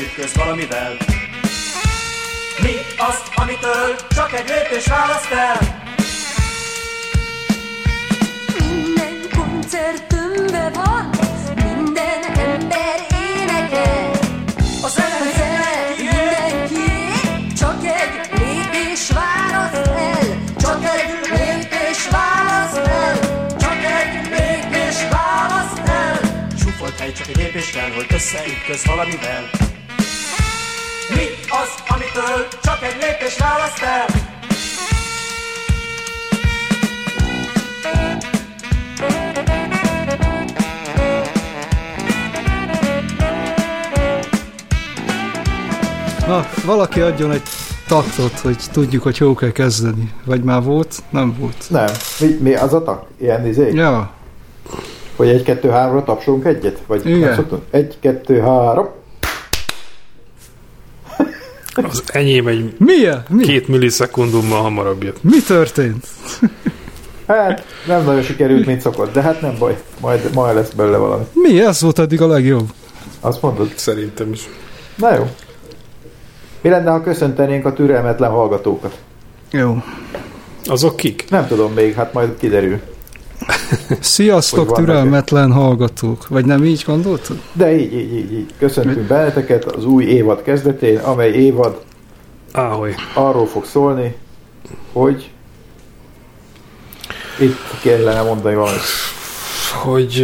hogy taktot, hogy tudjuk, hogy hol kell kezdeni. Vagy már volt? Nem volt. Nem. Mi, mi az a tak? Ilyen izé? Ja, Hogy egy, kettő, háromra tapsolunk egyet? Vagy Igen. nem szoktunk? Egy, kettő, három. Az enyém egy milyen? Mi? két millisekundummal hamarabb jött. Mi történt? Hát nem nagyon sikerült, mint szokott, de hát nem baj. Majd, majd lesz belőle valami. Mi? Ez volt eddig a legjobb. Azt mondod? Szerintem is. Na jó. Mi lenne, ha köszöntenénk a türelmetlen hallgatókat? Jó. Azok kik? Nem tudom még, hát majd kiderül. Sziasztok, türelmetlen hallgatók. Vagy nem így gondoltad? De így, így, így, így. Köszöntünk benneteket az új évad kezdetén, amely évad Áholy. arról fog szólni, hogy itt kellene mondani valamit. Hogy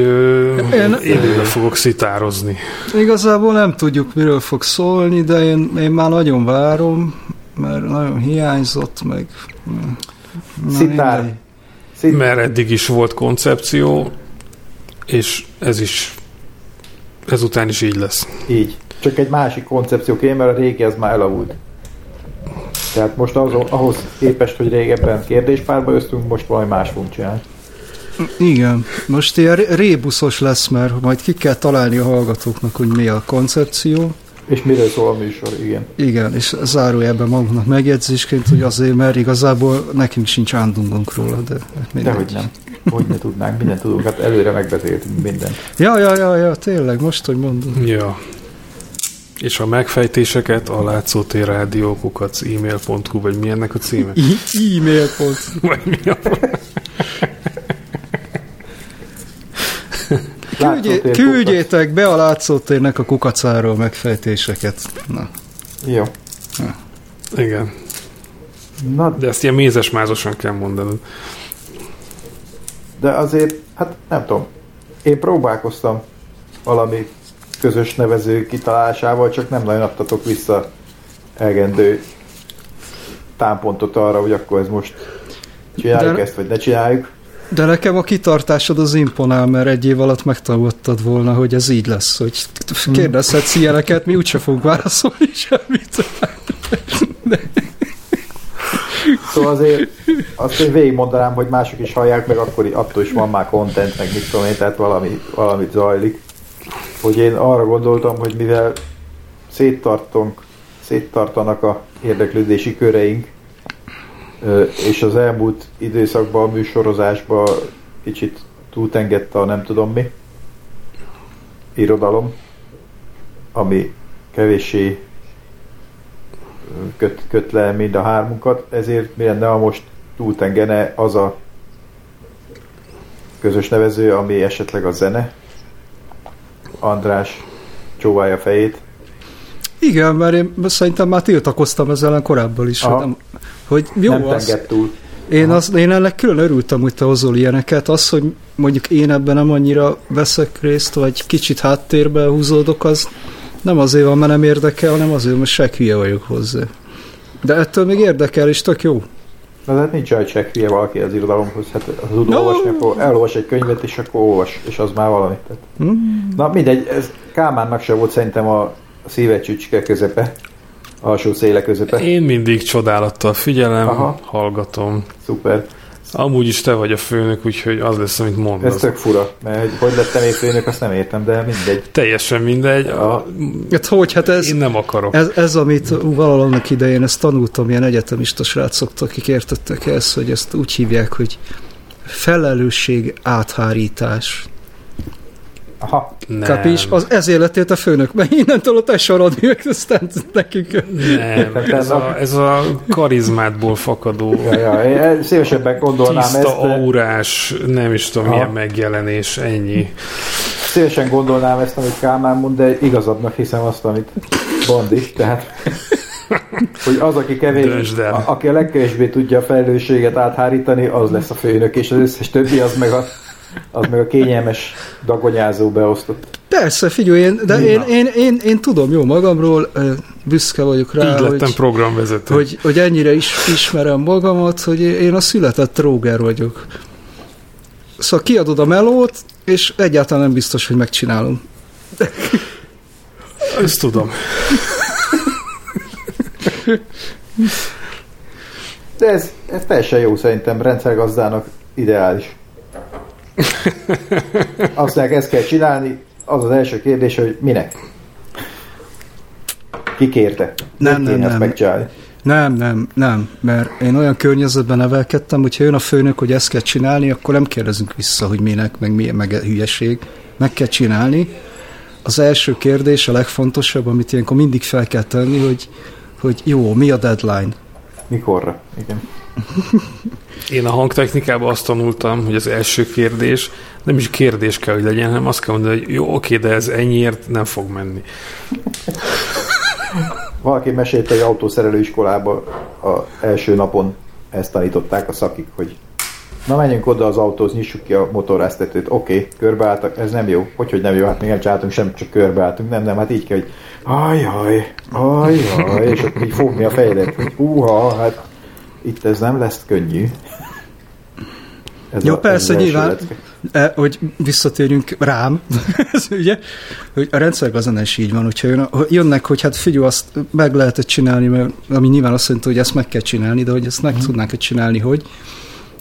Én- élőbe fogok szitározni. Igazából nem tudjuk, miről fog szólni, de én, én már nagyon várom, mert nagyon hiányzott, meg... Szitár. mindegy. Szit- Mert eddig is volt koncepció, és ez is ezután is így lesz. Így. Csak egy másik koncepció kéne, mert a régi az már elavult. Tehát most az, ahhoz képest, hogy régebben kérdéspárbaöztünk, most valami más fogunk csinálni. Igen, most ilyen ré- rébuszos lesz, mert majd ki kell találni a hallgatóknak, hogy mi a koncepció. És miről szól a műsor, igen. Igen, és zárójelben magunknak megjegyzésként, hogy azért, mert igazából nekünk sincs ándungunk róla, de mindegy. Dehogy nem. Hogy ne tudnánk, mindent tudunk, hát előre megbeszéltünk mindent. Ja, ja, ja, ja, tényleg, most, hogy mondod. Ja. És a megfejtéseket a látszótérrádiókukat e-mail.hu, vagy mi ennek a címe? E- e-mail pont. Vagy mi a... Küldjé, küldjétek be a látszótérnek a kukacáról megfejtéseket. Na. Jó. Igen. Na, De ezt ilyen mézes-mázosan kell mondanod. de azért, hát nem tudom. Én próbálkoztam valami közös nevező kitalálásával, csak nem nagyon adtatok vissza elegendő támpontot arra, hogy akkor ez most csináljuk De- ezt, vagy ne csináljuk. De nekem a kitartásod az imponál, mert egy év alatt megtanultad volna, hogy ez így lesz, hogy kérdezhetsz ilyeneket, mi úgyse fogunk válaszolni semmit. Szóval azért azt én végigmondanám, hogy mások is hallják, meg akkor attól is van már content, meg mit tudom én, tehát valami, valamit zajlik. Hogy én arra gondoltam, hogy mivel széttartunk, széttartanak a érdeklődési köreink, és az elmúlt időszakban a műsorozásban kicsit túltengette a nem tudom mi irodalom, ami kevéssé köt, köt le mind a hármunkat, ezért mi lenne, ha most túltengene az a közös nevező, ami esetleg a zene. András csóválja fejét. Igen, mert én szerintem már tiltakoztam ezzel korábban is, hogy, Aha. nem, hogy jó nem az. túl. Én, az, én ennek külön örültem, hogy te hozol ilyeneket. Az, hogy mondjuk én ebben nem annyira veszek részt, vagy kicsit háttérbe húzódok, az nem azért van, mert nem érdekel, hanem azért, mert se hülye vagyok hozzá. De ettől még érdekel, és tök jó. Na, de hát nincs olyan csekk hülye valaki az irodalomhoz. Hát ha tud No. olvasni, akkor elolvas egy könyvet, és akkor olvas, és az már valami. Tehát. Hm? Na mindegy, ez Kálmánnak se volt szerintem a a szíve csücske közepe, alsó széle közepe. Én mindig csodálattal figyelem, Aha. Hallgatom. Szuper. Amúgy is te vagy a főnök, úgyhogy az lesz, amit Ez mondasz. tök fura, mert hogy, hogy lettem én főnök, azt nem értem, de mindegy. Teljesen mindegy. Ja. Hát hogy, hát ez, Én nem akarok. ez, ez amit valahol annak idején, ezt tanultam ilyen egyetemista srácoktól, akik értettek ezt, hogy ezt úgy hívják, hogy felelősség áthárítás. Aha, Nem. Kapis? Az ezért lettél a főnök, mert innentől a te sorod jött, aztán nekünk... Nem, ez a, ez a karizmátból fakadó ja, ja, én szívesebben gondolnám tiszta, ezt, de aurás, nem is tudom, Aha. milyen megjelenés, ennyi. szívesen gondolnám ezt, amit Kálmán mond, de igazabbnak hiszem azt, amit Bond is, tehát hogy az, aki kevés, a, aki a legkevésbé tudja a felelősséget áthárítani, az lesz a főnök, és az összes többi az meg a, az meg a kényelmes dagonyázó beosztott. Persze, figyelj, én, de én, én, én, én, tudom jó magamról, büszke vagyok rá, Így lettem hogy, programvezető. hogy, hogy ennyire is ismerem magamat, hogy én a született tróger vagyok. Szóval kiadod a melót, és egyáltalán nem biztos, hogy megcsinálom. Ezt tudom. De ez, ez teljesen jó szerintem, rendszergazdának ideális. Azt mondják, ezt kell csinálni, az az első kérdés, hogy minek? Ki kérte? Nem, nem, nem. megcsinálni? Nem, nem, nem, mert én olyan környezetben nevelkedtem, hogyha jön a főnök, hogy ezt kell csinálni, akkor nem kérdezünk vissza, hogy minek, meg milyen meg hülyeség. Meg kell csinálni. Az első kérdés, a legfontosabb, amit ilyenkor mindig fel kell tenni, hogy, hogy jó, mi a deadline? Mikorra? Igen. Én a hangtechnikában azt tanultam, hogy az első kérdés nem is kérdés kell, hogy legyen, hanem azt kell mondani, hogy jó, oké, de ez ennyiért nem fog menni. Valaki mesélte, hogy autószerelő iskolába a első napon ezt tanították a szakik, hogy na menjünk oda az autóhoz, nyissuk ki a motorráztetőt. Oké, okay, körbeálltak, ez nem jó. Hogy, hogy nem jó, hát még nem csináltunk sem, csak körbeálltunk. Nem, nem, hát így kell, hogy ajjaj, ajjaj, és akkor így fogni a fejedet, hogy húha, hát itt ez nem lesz könnyű. Ez Jó, a- ez persze, első nyilván. E, hogy visszatérjünk rám, ez ugye, hogy a rendszergazdan is így van, hogyha jön, jönnek, hogy hát figyelj, azt meg lehetett csinálni, mert, ami nyilván azt jelenti, hogy ezt meg kell csinálni, de hogy ezt meg tudnánk -e csinálni, hogy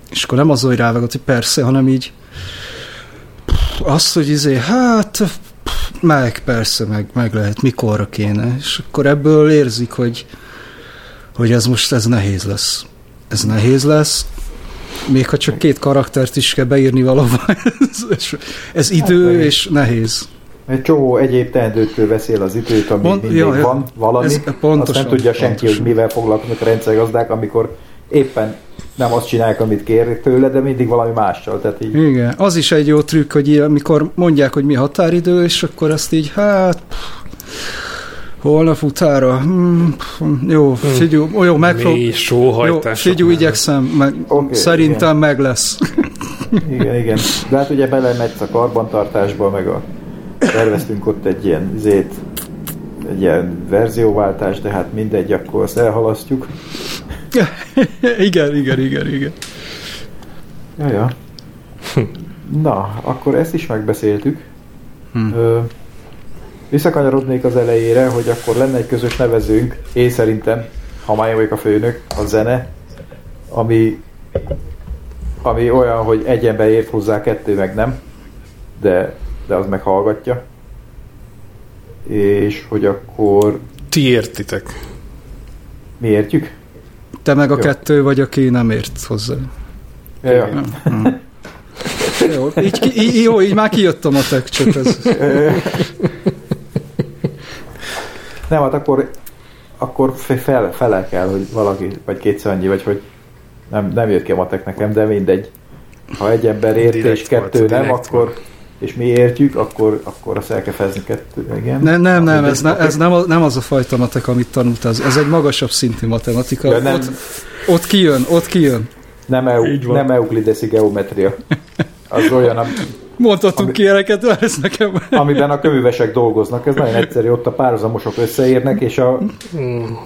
és akkor nem az, hogy rávágott, hogy persze, hanem így azt, hogy izé, hát meg, persze, meg, meg lehet, mikorra kéne, és akkor ebből érzik, hogy, hogy ez most ez nehéz lesz. Ez nehéz lesz, még ha csak két karaktert is kell beírni valahova, ez, ez idő meg- és nehéz. Egy csomó egyéb teendőtől veszi el az időt, ami Pont- mindig ja, van valami. Ez pontosan, azt nem tudja senki, pontosan. hogy mivel foglalkoznak a rendszergazdák, amikor éppen nem azt csinálják, amit kér tőle, de mindig valami mással. Tehát így, Igen, az is egy jó trükk, hogy amikor mondják, hogy mi határidő, és akkor ezt így, hát pff, holnap utára, hmm, jó, figyelj, jó, megpróbálom. Mély Jó, sóhajtás. figyelj, igyekszem, meg, Oké, szerintem meg lesz. igen, igen. De hát ugye belemegy a karbantartásba, meg a terveztünk ott egy ilyen zét, egy ilyen verzióváltás, de hát mindegy, akkor azt elhalasztjuk. igen, igen, igen, igen. Ja, ja. Na, akkor ezt is megbeszéltük. Hm. Ö, visszakanyarodnék az elejére, hogy akkor lenne egy közös nevezőnk, én szerintem, ha már a főnök, a zene, ami, ami olyan, hogy egy ember ért hozzá, kettő meg nem, de, de az meghallgatja. És hogy akkor Ti értitek. mi értjük? Te meg a Jó. kettő vagy, aki nem ért hozzá. Ja, ja. Jó, így, így, jó, így már kijött a matek, csak ez. Nem, hát akkor, akkor fe- fel, fele kell, hogy valaki, vagy kétszer annyi, vagy hogy nem, nem jött ki a matek nekem, de mindegy. Ha egy ember ért Direkt és kettő volt, nem, akkor és mi értjük, akkor, akkor azt el kell fejezni kettő, igen. Nem, nem, nem, ez, ne, ez nem, a- nem az a fajta matek, amit tanultál. Ez, ez egy magasabb szintű matematika. Ja, nem, Ott, ott kijön, ott kijön. nem, eu, nem euklideszi geometria. Az olyan, Mondhatunk Ami- ilyeneket, ez nekem... amiben a kövüvesek dolgoznak. Ez nagyon egyszerű, ott a párhuzamosok összeérnek, és a,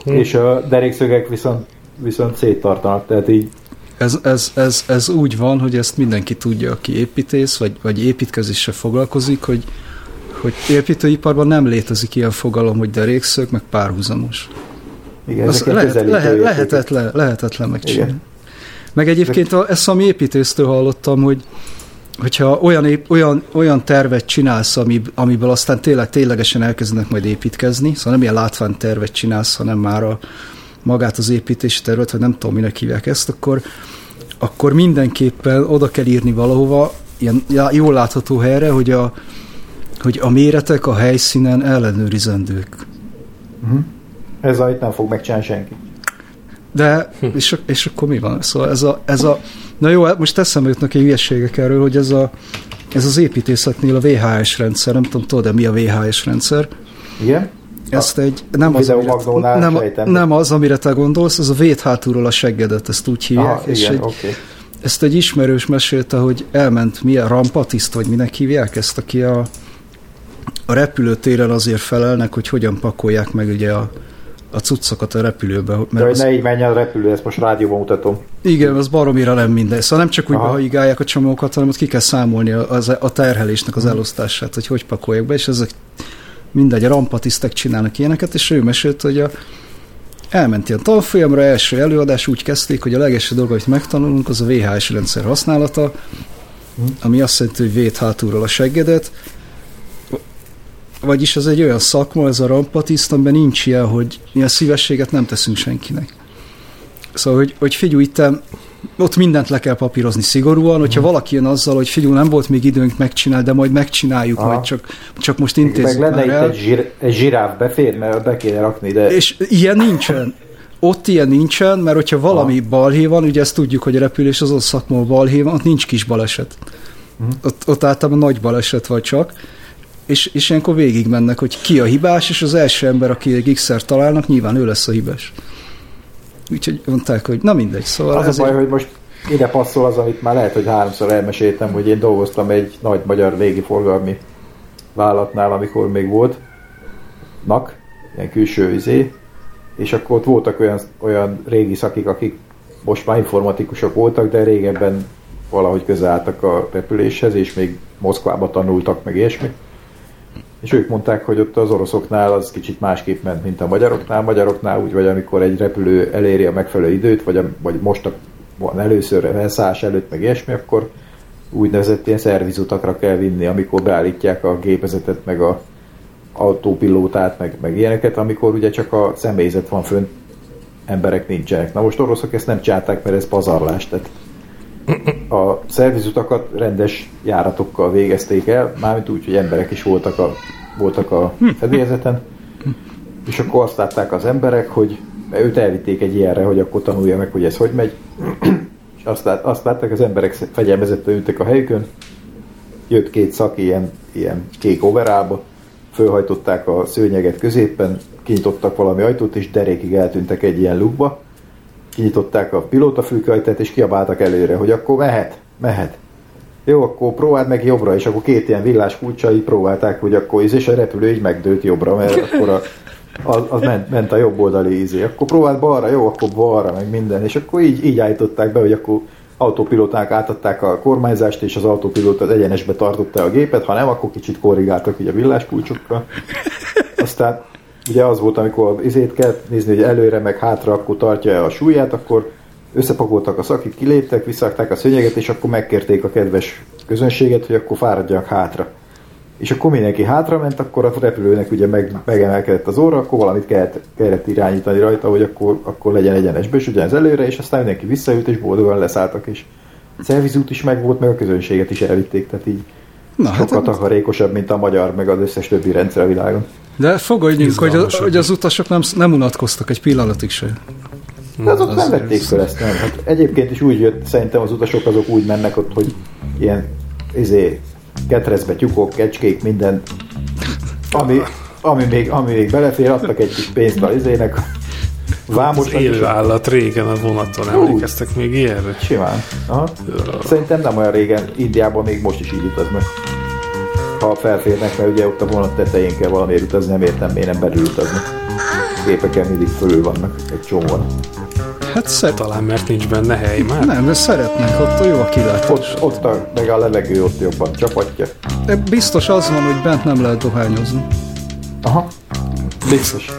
és a derékszögek viszont, viszont széttartanak. Tehát így Ez, ez, ez, ez úgy van, hogy ezt mindenki tudja, aki építész, vagy, vagy építkezéssel foglalkozik, hogy, hogy építőiparban nem létezik ilyen fogalom, hogy derékszög, meg párhuzamos. Igen, Az lehet, lehet, lehetetlen, lehetetlen megcsinálni. Igen. Meg egyébként a, ezt a építésztől hallottam, hogy hogyha olyan, olyan, olyan tervet csinálsz, ami, amiből aztán tényleg ténylegesen elkezdenek majd építkezni, szóval nem ilyen látványtervet csinálsz, hanem már a, magát az építési tervet, vagy nem tudom, minek hívják ezt, akkor, akkor mindenképpen oda kell írni valahova, ilyen jól látható helyre, hogy a, hogy a méretek a helyszínen ellenőrizendők. Ez a itt nem fog megcsinálni senki. De, és, és akkor mi van? Szóval ez a, ez a na jó, most eszembe jutnak egy hülyeségek erről, hogy ez, a, ez az építészetnél a VHS rendszer, nem tudom, tudod, de mi a VHS rendszer? Igen? Ezt egy, nem az, amire, nem, sejtem. nem az, amire te gondolsz, ez a véd hátulról a seggedet, ezt úgy hívják, Aha, és igen, egy, oké. ezt egy ismerős mesélte, hogy elment milyen rampatiszt, vagy minek hívják ezt, aki a, a repülőtéren azért felelnek, hogy hogyan pakolják meg ugye a, a cuccokat a repülőbe. De Mert hogy az, ne így menjen a repülő, ezt most rádióban mutatom. igen, az baromira nem minden. Szóval nem csak úgy Aha. behajigálják a csomókat, hanem ott ki kell számolni az, a terhelésnek az elosztását, hogy hogy pakolják be, és ezek mindegy, a rampatisztek csinálnak ilyeneket, és ő mesélt, hogy a, elment ilyen tanfolyamra, első előadás úgy kezdték, hogy a legelső dolog, amit megtanulunk, az a VHS rendszer használata, ami azt jelenti, hogy véd hátulról a seggedet, vagyis ez egy olyan szakma, ez a rampatiszt, amiben nincs ilyen, hogy ilyen szívességet nem teszünk senkinek. Szóval, hogy, hogy figyelj, itt ott mindent le kell papírozni szigorúan, hogyha valaki jön azzal, hogy figyelj, nem volt még időnk megcsinálni, de majd megcsináljuk, Aha. majd csak, csak most Meg intézzük lenne már itt el. egy, zsír, egy zsiráf beférne, be kéne rakni, de És ilyen nincsen. Ott ilyen nincsen, mert hogyha valami balhé van, ugye ezt tudjuk, hogy a repülés az ott szakmó balhé van, ott nincs kis baleset. Mhm. Ott, ott általában nagy baleset vagy csak, és, és ilyenkor végig mennek, hogy ki a hibás, és az első ember, aki egy x találnak, nyilván ő lesz a hibás. Úgyhogy mondták, hogy na mindegy, szóval az a ez baj, hogy most ide passzol az, amit már lehet, hogy háromszor elmeséltem, hogy én dolgoztam egy nagy magyar légiforgalmi vállalatnál, amikor még volt nak, ilyen külső izé, és akkor ott voltak olyan, olyan régi szakik, akik most már informatikusok voltak, de régebben valahogy közel álltak a repüléshez, és még Moszkvába tanultak, meg ilyesmi. És ők mondták, hogy ott az oroszoknál az kicsit másképp ment, mint a magyaroknál. Magyaroknál úgy vagy, amikor egy repülő eléri a megfelelő időt, vagy, a, vagy most a, van először elszállás előtt, meg ilyesmi, akkor úgynevezett ilyen szervizutakra kell vinni, amikor beállítják a gépezetet, meg a autópilótát, meg, meg ilyeneket, amikor ugye csak a személyzet van fönt, emberek nincsenek. Na most oroszok ezt nem csinálták, mert ez pazarlás, tehát a szervizutakat rendes járatokkal végezték el, mármint úgy, hogy emberek is voltak a, voltak a fedélzeten, és akkor azt látták az emberek, hogy őt elvitték egy ilyenre, hogy akkor tanulja meg, hogy ez hogy megy, és azt, lát, azt látták, az emberek fegyelmezetten ültek a helyükön, jött két szak ilyen, ilyen kék overába, fölhajtották a szőnyeget középen, kinyitottak valami ajtót, és derékig eltűntek egy ilyen lukba, kinyitották a pilótafülkajtát, és kiabáltak előre, hogy akkor mehet, mehet. Jó, akkor próbáld meg jobbra, és akkor két ilyen villás kulcsai próbálták, hogy akkor íz, és a repülő így megdőlt jobbra, mert akkor a, az, az ment, ment, a jobb oldali ízé. Akkor próbáld balra, jó, akkor balra, meg minden. És akkor így, így állították be, hogy akkor autópilóták átadták a kormányzást, és az autópilóta az egyenesbe tartotta a gépet, ha nem, akkor kicsit korrigáltak ugye a villáskulcsokkal. Aztán ugye az volt, amikor izét kell nézni, hogy előre meg hátra, akkor tartja a súlyát, akkor összepakoltak a szakit, kiléptek, visszakták a szőnyeget, és akkor megkérték a kedves közönséget, hogy akkor fáradjanak hátra. És akkor mindenki hátra ment, akkor a repülőnek ugye meg, megemelkedett az óra, akkor valamit kellett, kellett irányítani rajta, hogy akkor, akkor legyen egyenesbe, és ugyanez előre, és aztán mindenki visszaült, és boldogan leszálltak, és szervizút is megvolt, meg a közönséget is elvitték, tehát így na, hát, sokkal takarékosabb, mint a magyar, meg az összes többi rendszer a világon. de fogadjunk, hogy, a, hogy az utasok nem, nem unatkoztak egy pillanatig se. De azok nem az- vették fel ezt, nem. Hát egyébként is úgy jött, szerintem az utasok azok úgy mennek ott, hogy ilyen izé, ketrezbe tyúkok, kecskék, minden, ami, ami, még, ami még belefér, adtak egy kis pénzt izének, Az vámosnak is, élő állat régen a vonaton emlékeztek még ilyenre? simán. Aha. Szerintem nem olyan régen, Indiában még most is így utaznak. Ha felférnek, mert ugye ott a vonat tetején kell valamiért utazni, nem értem, miért nem belül utaznak. Gépeken mindig fölül vannak egy csomóan. Hát szeret... Talán mert nincs benne hely már. Nem, de szeretnek, ott jó a kilátás. Ott, ott a, meg a levegő ott jobban csapatja. De biztos az van, hogy bent nem lehet dohányozni. Aha. Biztos.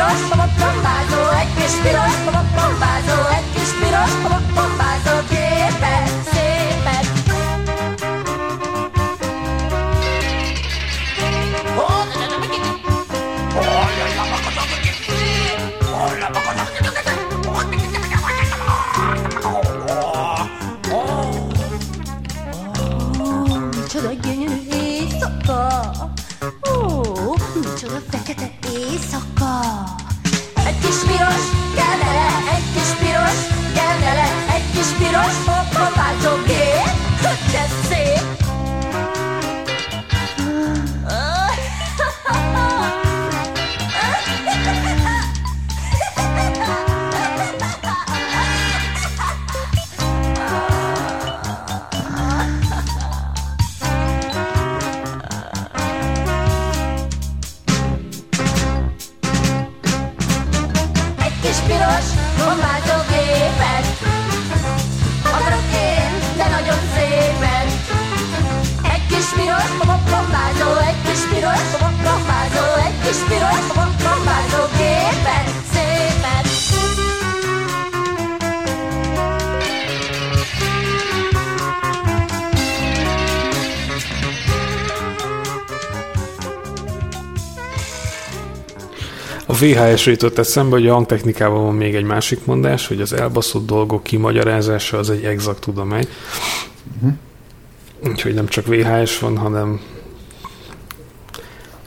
Egy kis piros pompázó, egy kis piros pompázó Egy kis piros pompázó gépen VHS jutott eszembe, hogy a hangtechnikában van még egy másik mondás, hogy az elbaszott dolgok kimagyarázása az egy exakt tudomány. Úgyhogy nem csak VHS van, hanem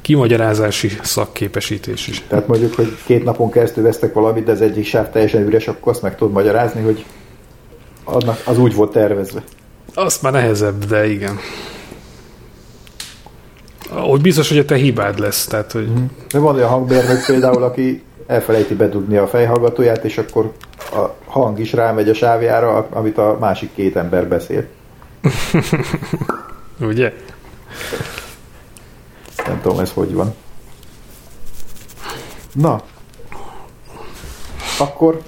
kimagyarázási szakképesítés is. Tehát mondjuk, hogy két napon keresztül vesztek valamit, de az egyik sáv teljesen üres, akkor azt meg tudod magyarázni, hogy annak az úgy volt tervezve. Azt már nehezebb, de igen. Hogy biztos, hogy a te hibád lesz. Tehát, hogy De van olyan hangbérnök például, aki elfelejti bedugni a fejhallgatóját, és akkor a hang is rámegy a sávjára, amit a másik két ember beszél. ugye? Nem tudom, ez hogy van. Na. Akkor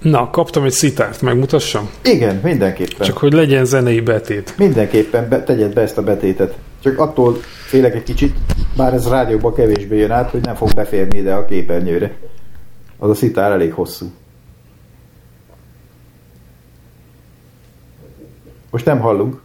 Na, kaptam egy szitárt, megmutassam? igen, mindenképpen. Csak hogy legyen zenei betét. Mindenképpen be, tegyed be ezt a betétet. Csak attól félek egy kicsit, bár ez rádióban kevésbé jön át, hogy nem fog beférni ide a képernyőre. Az a szitár elég hosszú. Most nem hallunk.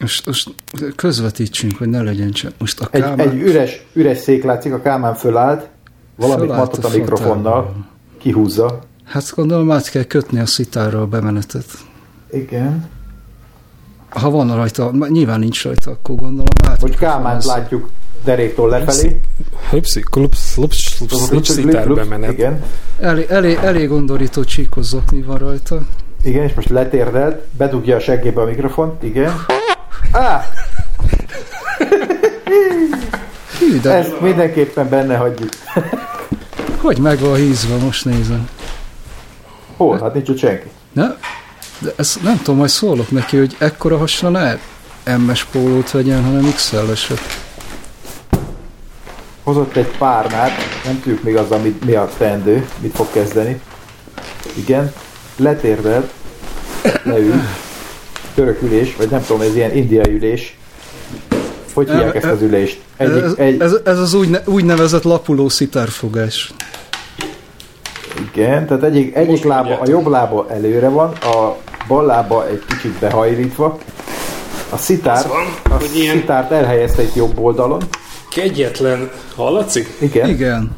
Most, most közvetítsünk, hogy ne legyen csak. Most a Egy, Kálmán... egy üres, üres szék látszik, a Kálmán fölállt, valamit Fölállt matot a a mikrofonnal, kihúzza. Hát gondolom át kell kötni a szitárra a bemenetet. Igen. Ha van rajta, nyilván nincs rajta, akkor gondolom át. Hogy Kálmánt látjuk deréktól lefelé. Lupsz, szitár bemenet. Igen. Elég, elég, elég undorító csíkos zokni van rajta. Igen, és most letérdelt, bedugja a seggébe a mikrofont, igen. Á, Hű, de ezt mindenképpen benne hagyjuk. hogy meg van hízva, most nézem. Hol? Hát nincs ott senki. Ne? De ezt nem tudom, majd szólok neki, hogy ekkora hasra ne MS pólót vegyen, hanem XL-eset. Hozott egy párnát, nem tudjuk még az, amit, mi a teendő, mit fog kezdeni. Igen, letérdelt, leült, török ülés, vagy nem tudom, ez ilyen indiai ülés. Hogy hívják ezt az ülést? Egyik, Ez, egy, ez, ez az úgyne, úgynevezett lapuló szitárfogás. Igen, tehát egyik, egyik Most lába, a jobb lába előre van, a bal lába egy kicsit behajlítva, a szitár, van, a hogy ilyen- szitárt elhelyezte egy jobb oldalon. Kegyetlen, hallatszik? Igen. Igen.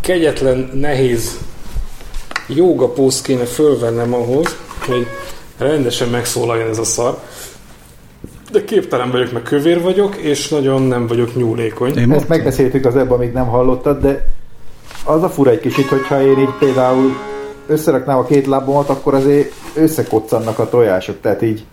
Kegyetlen, nehéz jóga pószt kéne fölvennem ahhoz, hogy rendesen megszólaljon ez a szar. De képtelen vagyok, mert kövér vagyok, és nagyon nem vagyok nyúlékony. Én Ezt megbeszéltük az ebben, amíg nem hallottad, de az a fura egy kicsit, hogyha én így például összeraknám a két lábomat, akkor azért összekoccannak a tojások, tehát így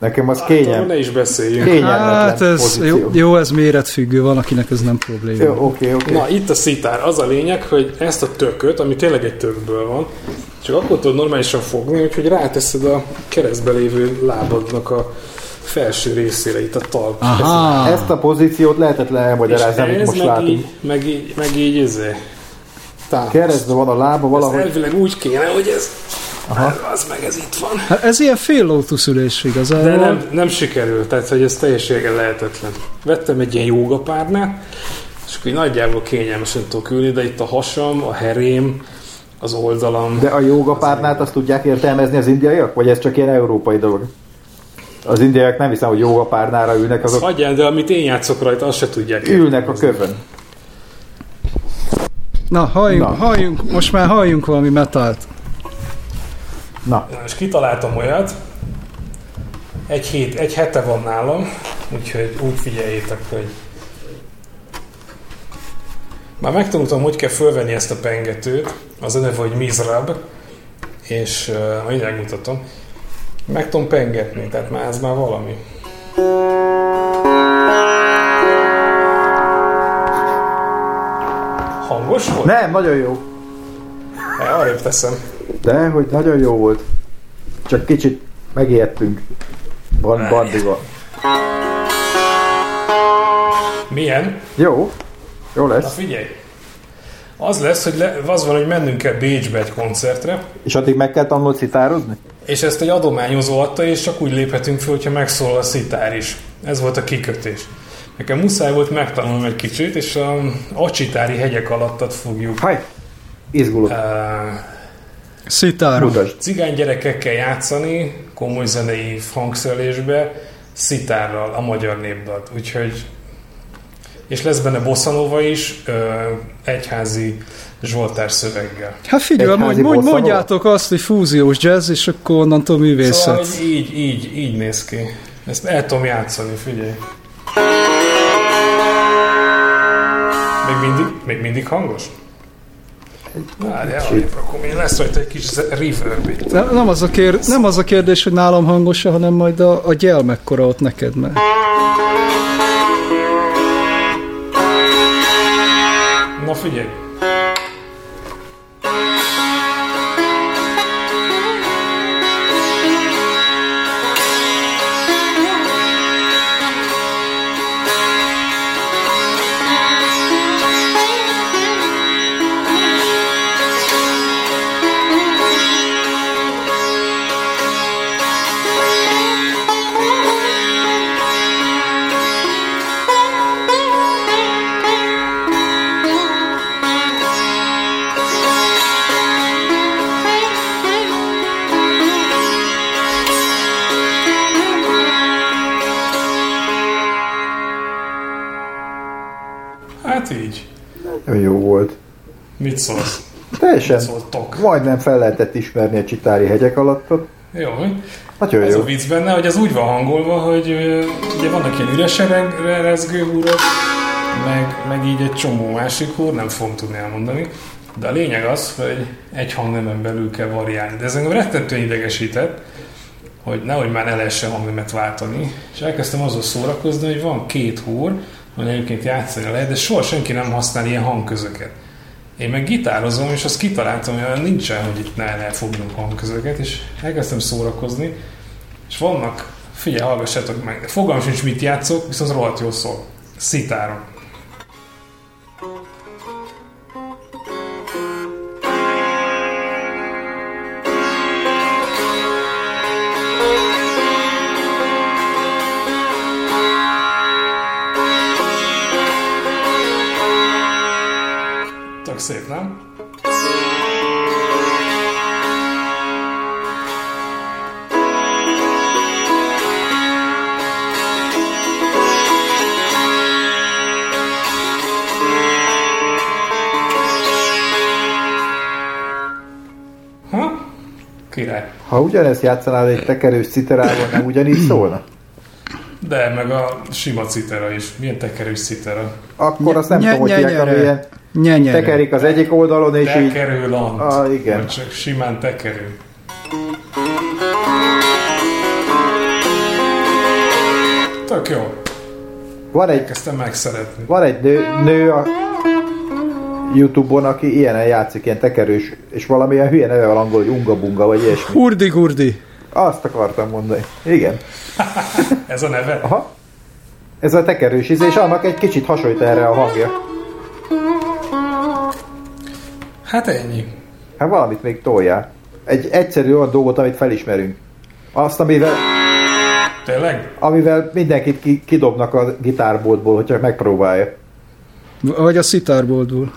Nekem az kényelm, ne is beszéljünk. kényelmetlen Hát ez pozíció. jó, jó, ez méretfüggő, van, akinek ez nem probléma. Jó, oké, oké. Na, itt a szitár. Az a lényeg, hogy ezt a tököt, ami tényleg egy tökből van, csak akkor tudod normálisan fogni, úgyhogy ráteszed a keresztbe lévő lábadnak a felső részére, itt a talp. Aha, Ezt a pozíciót lehetetlen elmagyarázni, amit ez most meg látunk. így, meg így, meg így izé. Támaszt. Keresztben van a lába Ez valahogy. elvileg úgy kéne, hogy ez, Aha. az meg ez itt van. hát ez ilyen fél lótuszülés igazából. De nem, nem sikerült, tehát hogy ez teljességgel lehetetlen. Vettem egy ilyen jogapárnát, és akkor nagyjából kényelmesen tudok ülni, de itt a hasam, a herém, az oldalam. De a jogapárnát azt tudják értelmezni az indiaiak? Vagy ez csak ilyen európai dolog? Az indiaiak nem hiszem, hogy jogapárnára ülnek, Az azok hagyján, de amit én játszok rajta, azt se tudják. ülnek a kövön. Na, halljunk, Na. halljunk, most már halljunk valami metált. Na, Na, és kitaláltam olyat, egy, hét, egy hete van nálam, úgyhogy úgy figyeljétek, hogy már megtanultam, hogy kell fölvenni ezt a pengetőt, az a neve, hogy Mizrab, és uh, mindjárt mutatom. Meg tudom pengetni, tehát már ez már valami. Hangos volt? nem, nagyon jó. Ne, arrébb teszem. De, hogy nagyon jó volt. Csak kicsit megijedtünk. Van bandival. Milyen? Jó. Jó Na lesz. figyelj! Az lesz, hogy le, az van, hogy mennünk kell Bécsbe egy koncertre, És addig meg kell tanulni citározni? és ezt egy adományozó adta, és csak úgy léphetünk fel, hogyha megszólal a szitár is. Ez volt a kikötés. Nekem muszáj volt megtanulnom egy kicsit, és a acsitári hegyek alattat fogjuk Haj! Izgulok. uh, Szitárom. Mutasd. cigány gyerekekkel játszani, komoly zenei hangszerelésbe, szitárral, a magyar népdalt. Úgyhogy és lesz benne bosszanova is, uh, egyházi Zsoltár szöveggel. Hát figyelj, mondj, mondj, mondjátok azt, hogy fúziós jazz, és akkor onnantól művészet. Szóval, így, így, így néz ki. Ezt el tudom játszani, figyelj. Még mindig, még mindig hangos? Na, de arrébb rakom, én lesz rajta egy kis reverb itt. Nem, nem, az a kér, nem az a kérdés, hogy nálam hangos hanem majd a, a gyel mekkora ott neked, mert Na figyelj. Nagyon jó volt. Mit szólsz? Teljesen. Szóltok. Majdnem fel lehetett ismerni a csitári hegyek alattot. Jó? Nagyon Ez jó. a vicc benne, hogy az úgy van hangolva, hogy ugye vannak ilyen üresen rezgő húrok, meg, meg így egy csomó másik húr, nem fogom tudni elmondani. De a lényeg az, hogy egy hangnemen belül kell variálni. De ez engem rettentően idegesített, hogy nehogy már ne lehessen hangnemet váltani. És elkezdtem azzal szórakozni, hogy van két húr, hogy egyébként játszani lehet, de soha senki nem használ ilyen hangközöket. Én meg gitározom, és azt kitaláltam, hogy olyan nincsen, hogy itt ne lehet fognunk hangközöket, és elkezdtem szórakozni, és vannak, figyelj, hallgassátok meg, fogalmam sincs, mit játszok, viszont rohadt jól szól. Szitárom. Ha ugyanezt játszanád egy tekerős citerával, nem ugyanígy szólna? De, meg a sima citera is. Milyen tekerős citera. Akkor azt nem tudom, hogy hívják, nyenyere. tekerik az egyik oldalon, és így... Tekerő lant. Ah, igen. Vagy csak simán tekerő. tök jó. Van egy, Kezdtem megszeretni. van egy nő, nő a Youtube-on, aki ilyenen játszik, ilyen tekerős, és valamilyen hülye neve van angol, hogy unga-bunga, vagy ilyesmi. Hurdi-gurdi. Azt akartam mondani. Igen. Ez a neve? Aha. Ez a tekerős íze, és annak egy kicsit hasonlít erre a hangja. Hát ennyi. Hát valamit még toljál. Egy egyszerű olyan dolgot, amit felismerünk. Azt, amivel, Tényleg? amivel mindenkit ki, kidobnak a gitárboltból, hogyha megpróbálja. Vagy a szitárboldul.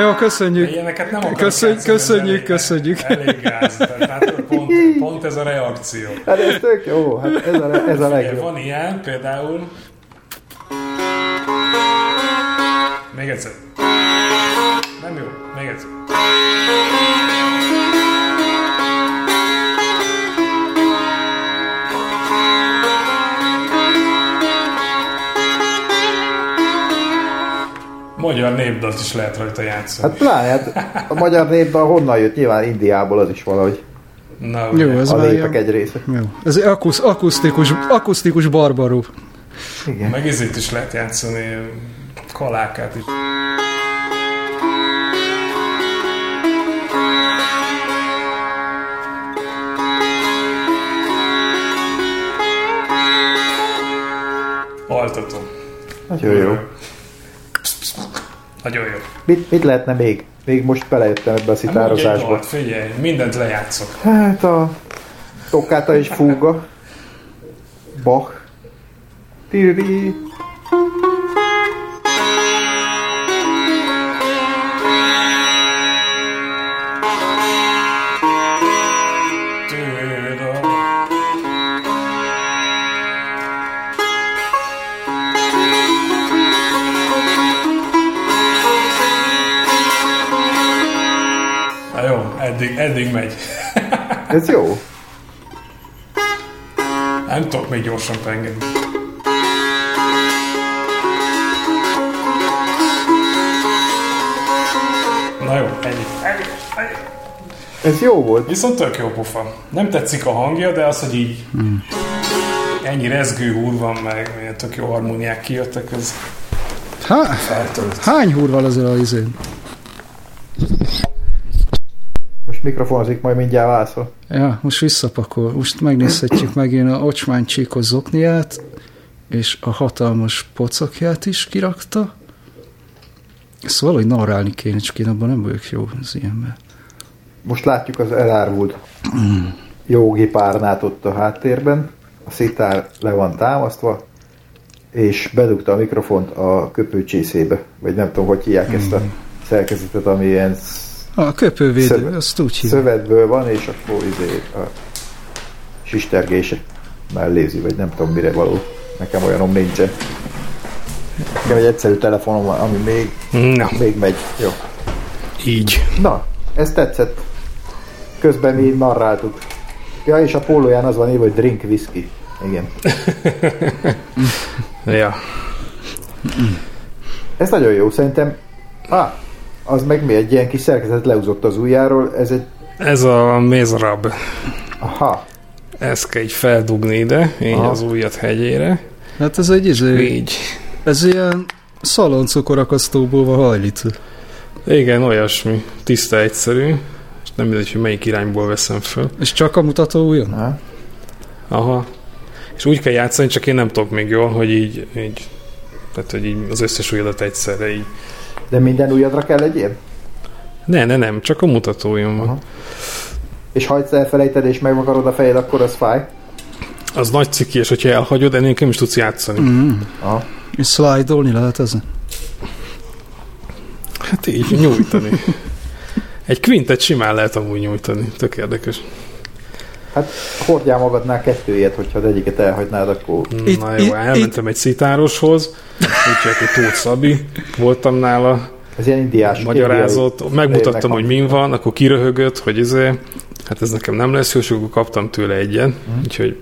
Jó, köszönjük. Ilyeneket nem akarok Köszönjük, köszönjük, elég- köszönjük. Elég gáz. Tehát pont, pont ez a reakció. Hát ez tök jó, hát ez a, ez a legjobb. Van ilyen, például... Még egyszer. Nem jó, még egyszer. Magyar népdalt is lehet rajta játszani. Hát pláne, hát a magyar népben honnan jött? Nyilván Indiából az is valahogy. Na, Jó, ez A már népek egy része. Jó. Ez egy akusz, akusztikus, akusztikus barbarú. Igen. Meg ezért is lehet játszani kalákát is. Altató. Nagyon jó. Nagyon jó. Mit, mit lehetne még? Még most belejöttem ebbe a Hát szitározásba. dalt, figyelj, mindent lejátszok. Hát a Toccata és Fúga. Bach. Tiri. Eddig, eddig megy. Ez jó. Nem tudok még gyorsan pengedni. Na jó, ennyi. ennyi. ennyi. Ez jó volt. Viszont tök jó pofa. Nem tetszik a hangja, de az, hogy így ennyi rezgő húr van, meg tök jó harmóniák kijöttek, ez Há, feltölt. hány húr van azért a izén? Most mikrofonozik, majd mindjárt válaszol. Ja, most visszapakol. Most megnézhetjük megint a ocsmány csíkos zokniát, és a hatalmas pocakját is kirakta. Ezt valahogy narrálni kéne, csak én abban nem vagyok jó az ilyenben. Most látjuk az elárvult jogi párnát ott a háttérben. A szitár le van támasztva, és bedugta a mikrofont a köpőcsészébe. Vagy nem tudom, hogy hívják ezt a szerkezetet, ami ilyen A köpővédő, Szöve- azt úgy hívják. szövetből van, és akkor izé a sistergése mellézi, vagy nem tudom mire való. Nekem olyanom nincsen. Nekem egy egyszerű telefonom van, ami még, Na, még megy. Jó. így. Na, ez tetszett. Közben mi narráltuk. Ja, és a pólóján az van írva, hogy drink whisky. Igen. Ja. Ez nagyon jó, szerintem. Ah, az meg mi egy ilyen kis szerkezet leúzott az ujjáról, ez egy... Ez a mézrab. Aha, Ezt kell így feldugni ide, így Aha. az ujjat hegyére. Hát ez egy izé, Így. ez ilyen szaloncukorakasztóból van hajlítva. Igen, olyasmi. Tiszta, egyszerű. És nem mindegy, hogy melyik irányból veszem föl. És csak a mutató ujjon? na. Aha. És úgy kell játszani, csak én nem tudok még jól, hogy így, így tehát, hogy így az összes ujjadat egyszerre így. De minden ujjadra kell egy ilyen? Ne, ne, nem, csak a mutatójon van. Aha. És ha egyszer elfelejted és megvakarod a fejed, akkor az fáj? Az nagy ciki, és hogyha elhagyod, ennél nem is tudsz játszani. Mm. Aha. És slide-olni lehet ezen? Hát így, nyújtani. Egy quintet simán lehet amúgy nyújtani. Tök érdekes. Hát hordjál magadnál kettő ilyet, hogyha az egyiket elhagynád, akkor... Itt- Na jó, itt- elmentem egy szitároshoz, úgyhogy hogy Tóth Szabi, voltam nála, Ez ilyen indiás. magyarázott, megmutattam, évnek hogy min van, akkor kiröhögött, hogy izé, hát ez nekem nem lesz jó, és akkor kaptam tőle egyen, Mhm. úgyhogy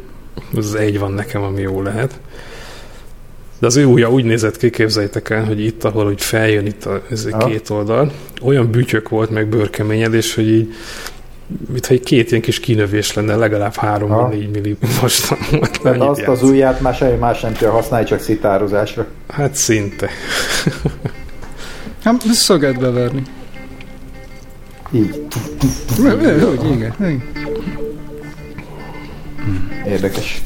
az egy van nekem, ami jó lehet. De az ő ujja úgy nézett ki, képzeljétek el, hogy itt, ahol úgy feljön itt a ez a két oldal, olyan bütyök volt, meg bőrkeményedés, hogy így mintha egy két ilyen kis kinövés lenne, legalább három Ha. vagy négy milli most. Tehát azt az ujját már semmi más nem tudja használni, csak szitározásra. Hát szinte. Hát szöget beverni. Így. Hogy, igen. Érdekes.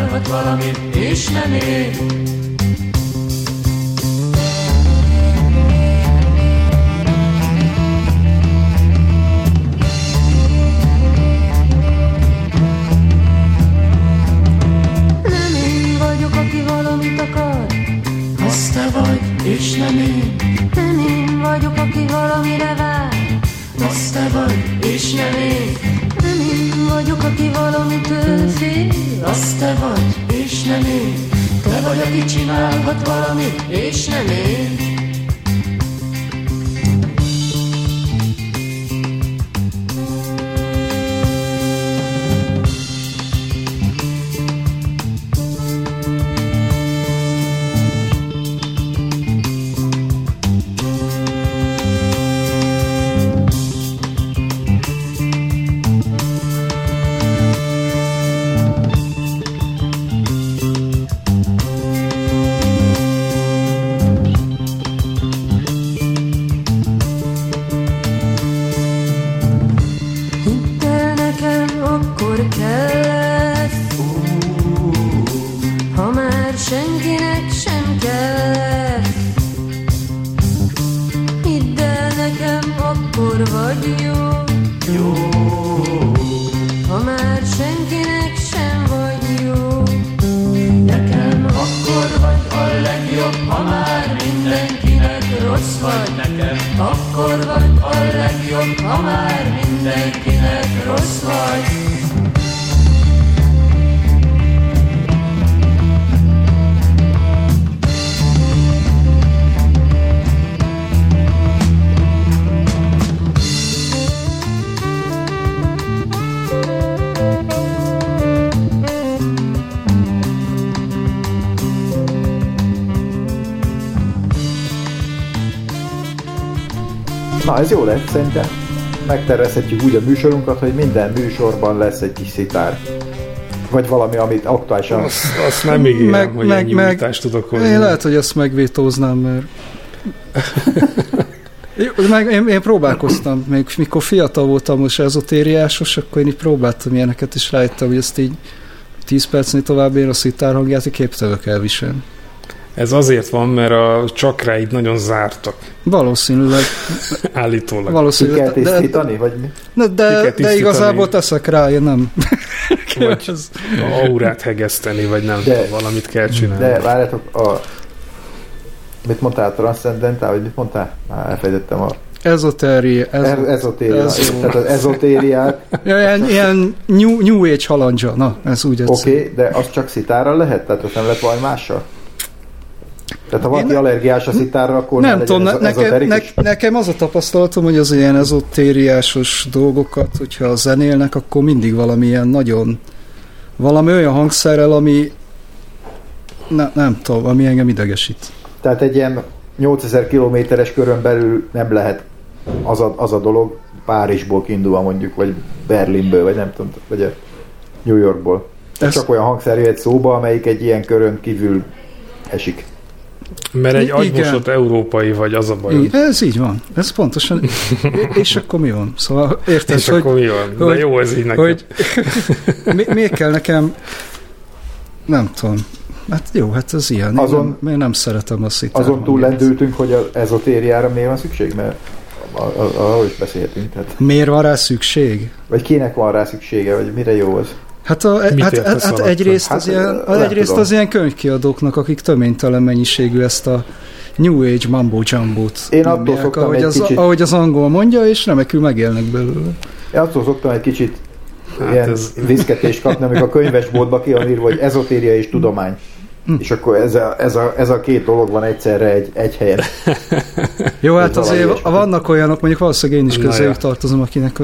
Csinálhat valamit, és nem én. Na, ez jó lett, szerintem. Megtervezhetjük úgy a műsorunkat, hogy minden műsorban lesz egy kis szitár. Vagy valami, amit aktuálisan... Azt, azt nem ígérem, meg, hogy meg, ennyi meg, tudok hozni. Én lehet, hogy ezt megvétóznám, mert... Meg én, én próbálkoztam, még mikor fiatal voltam most ezotériásos, akkor én így próbáltam ilyeneket, és rájöttem, hogy ezt így 10 percnél tovább én a szitár hangját képtelök elviselni. Ez azért van, mert a csakráid nagyon zártak. Valószínűleg. Állítólag. Ki Valószínűleg. kell tisztítani, vagy mi? De, Ki de, de igazából teszek rá, én nem. Vagy Ez- aurát hegeszteni, vagy nem De- tudom, valamit kell csinálni. De várjátok, a... Mit mondtál, transzcendentál, vagy mit mondtál? Már elfejtettem a... Ezotéri, ez, Ez, ezotériát. ez- Tehát az ezotériát, Ja, ilyen, ilyen new, new Age halandja, na, ez úgy oké, okay, de az csak szitárral lehet? Tehát az nem lehet valami mással? Tehát ha valaki Én- allergiás a szitárra, akkor Nem ne tudom, ez, nekem, ne, nekem az a tapasztalatom, hogy az ilyen ezotériásos dolgokat, hogyha zenélnek, akkor mindig valami ilyen nagyon, valami olyan hangszerrel, ami ne, nem tudom, ami engem idegesít. Tehát egy ilyen 8000 kilométeres körön belül nem lehet az a, az a dolog, Párizsból kiindulva mondjuk, vagy Berlinből, vagy nem tudom, vagy New Yorkból. Ez... Csak olyan hangszer jöhet szóba, amelyik egy ilyen körön kívül esik. Mert egy agymosott európai vagy, az a baj. Így, ez így van. Ez pontosan. és akkor mi van? Szóval érted, És hogy, akkor mi van? De hogy- jó ez így nekem. hogy mi, miért kell nekem nem tudom. Hát jó, hát ez ilyen. Én Azon- nem, én nem szeretem azt itt Azon túl lendültünk, hogy az ezotériára miért van szükség, mert arról is beszéltünk. Tehát, Miért van rá szükség? vagy kinek van rá szüksége, vagy mire jó az? Hát, a, Mit hát, hát, hát egyrészt, Hát, az ilyen, nem egyrészt tudom. az ilyen könyvkiadóknak, akik töménytelen mennyiségű ezt a New Age mambo jumbo-t Én attól szoktam ahogy egy az, kicsit- ahogy az angol mondja, és remekül megélnek belőle. Én attól szoktam egy kicsit Hát hát ilyen ez- viszketést kapni, amikor a könyvesboltba ki van írva, hogy ezotéria és tudomány. Hm. És akkor ez a, ez, a, ez a két dolog van egyszerre egy, egy helyen. Jó, hát azért vannak olyanok, mondjuk valószínűleg én is közéjük tartozom, akinek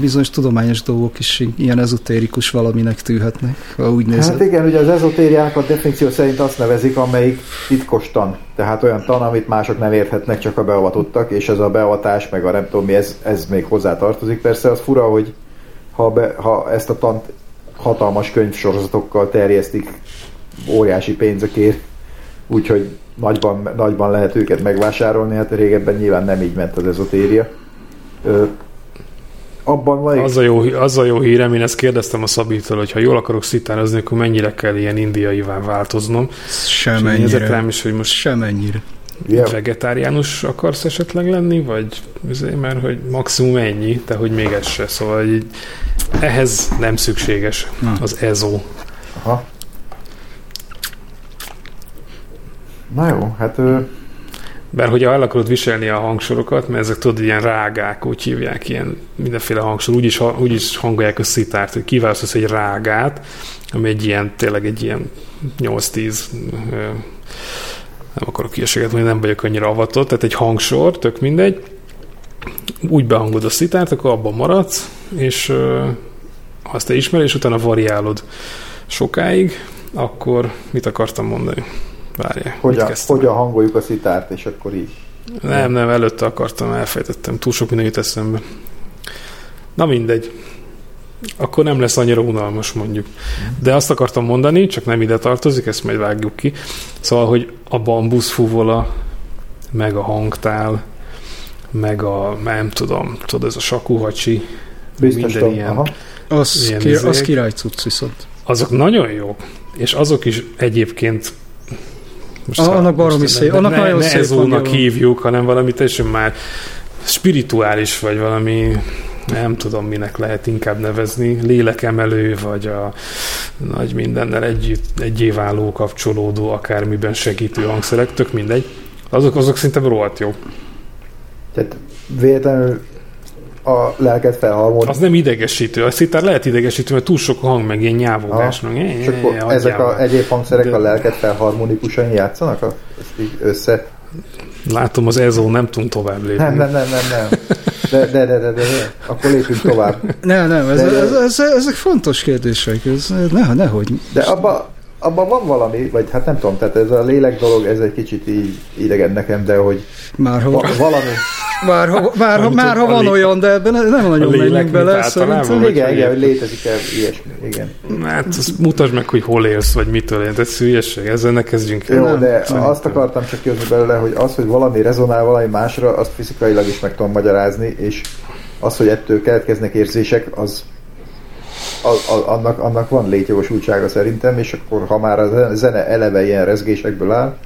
bizonyos tudományos dolgok is ilyen ezotérikus valaminek tűhetnek, ha úgy nézed. Hát igen, ugye az ezotériának a definíció szerint azt nevezik, amelyik titkos tan. Tehát olyan tan, amit mások nem érthetnek, csak a beavatottak, és ez a beavatás, meg a nem tudom mi, ez, ez még hozzá tartozik. Persze az fura, hogy ha, be, ha ezt a tant hatalmas könyvsorozatokkal terjesztik óriási pénzekért, úgyhogy nagyban, nagyban lehet őket megvásárolni, hát régebben nyilván nem így ment az ezotéria. Abban van Az a, jó, az a jó hírem, én ezt kérdeztem a Szabitól, hogy ha jól akarok szitározni, akkor mennyire kell ilyen indiaivá változnom. És Semennyire. rám is, hogy most Semennyire. Ja. vegetáriánus akarsz esetleg lenni, vagy azért, mert hogy maximum ennyi, de hogy még ez se. Szóval így, ehhez nem szükséges az EZO. Aha. Na jó, hát ö, Mert hogyha el akarod viselni a hangsorokat, mert ezek tudod, ilyen rágák, úgy hívják, ilyen mindenféle hangsor, úgy is, ha- úgy is hangolják a szitárt, hogy kiválasztasz egy rágát, ami egy ilyen, tényleg egy ilyen 8-10 ö, nem akarok ilyeséget mondani, nem vagyok annyira avatott, tehát egy hangsor, tök mindegy, úgy behangod a szitárt, akkor abban maradsz, és ha azt te ismered, és utána variálod sokáig, akkor mit akartam mondani? Várjál, mit hogyan, kezdtem? hogyan hangoljuk a szitárt, és akkor így. Nem, nem, előtte akartam, elfejtettem. Túl sok minden jut eszembe. Na mindegy. Akkor nem lesz annyira unalmas mondjuk. De azt akartam mondani, csak nem ide tartozik, ezt majd vágjuk ki. Szóval, hogy a bambuszfúvola, meg a hangtál, meg a, nem tudom, tudod, ez a sakuhacsi, Biztos minden tudom. ilyen. Aha. Az, Ilyen ki, az király cucc viszont. azok nagyon jók. És azok is egyébként most Ah, ha- annak baromi most szép- ne, annak ne, nagyon ne szép ezónak hívjuk, hanem valami teljesen már spirituális, vagy valami nem tudom, minek lehet inkább nevezni, lélekemelő, vagy a nagy mindennel együtt, egyéváló, kapcsolódó, akármiben segítő hangszerek, tök mindegy. Azok, azok szerintem rohadt jó. Tehát véletlenül a lelket felharmod. Az nem idegesítő. A szitár lehet idegesítő, mert túl sok hang, meg ilyen nyávogás. Aha. meg, És akkor ezek a egyéb hangszerek De- a lelket felharmonikusan játszanak? A- Ezt így össze... Látom, az EZO nem tudunk tovább lépni. Nem, nem, nem, nem, nem. De, de, de, de, de, de. Akkor lépjünk tovább. Nem, nem, ez, De- ez, ez, ezek fontos kérdések. Ez, ne, nehogy. De abban abba van valami, vagy hát nem tudom, tehát ez a lélek dolog, ez egy kicsit így idegen nekem, de hogy Már ha, va- valami, már, ha, már, ha, Amit már, ha a van lé- olyan, de ebben nem nagyon menjünk bele, szerintem. igen, igen, hogy létezik-e ilyesmi, igen. Hát azt mutasd meg, hogy hol élsz, vagy mitől élsz. Ez hülyeség, ezzel ne kezdjünk el. Jó, Nem, de nem. azt akartam csak kihozni belőle, hogy az, hogy valami rezonál valami másra, azt fizikailag is meg tudom magyarázni, és az, hogy ettől keletkeznek érzések, az a, a, annak, annak van létjogosultsága szerintem, és akkor ha már a zene eleve ilyen rezgésekből áll,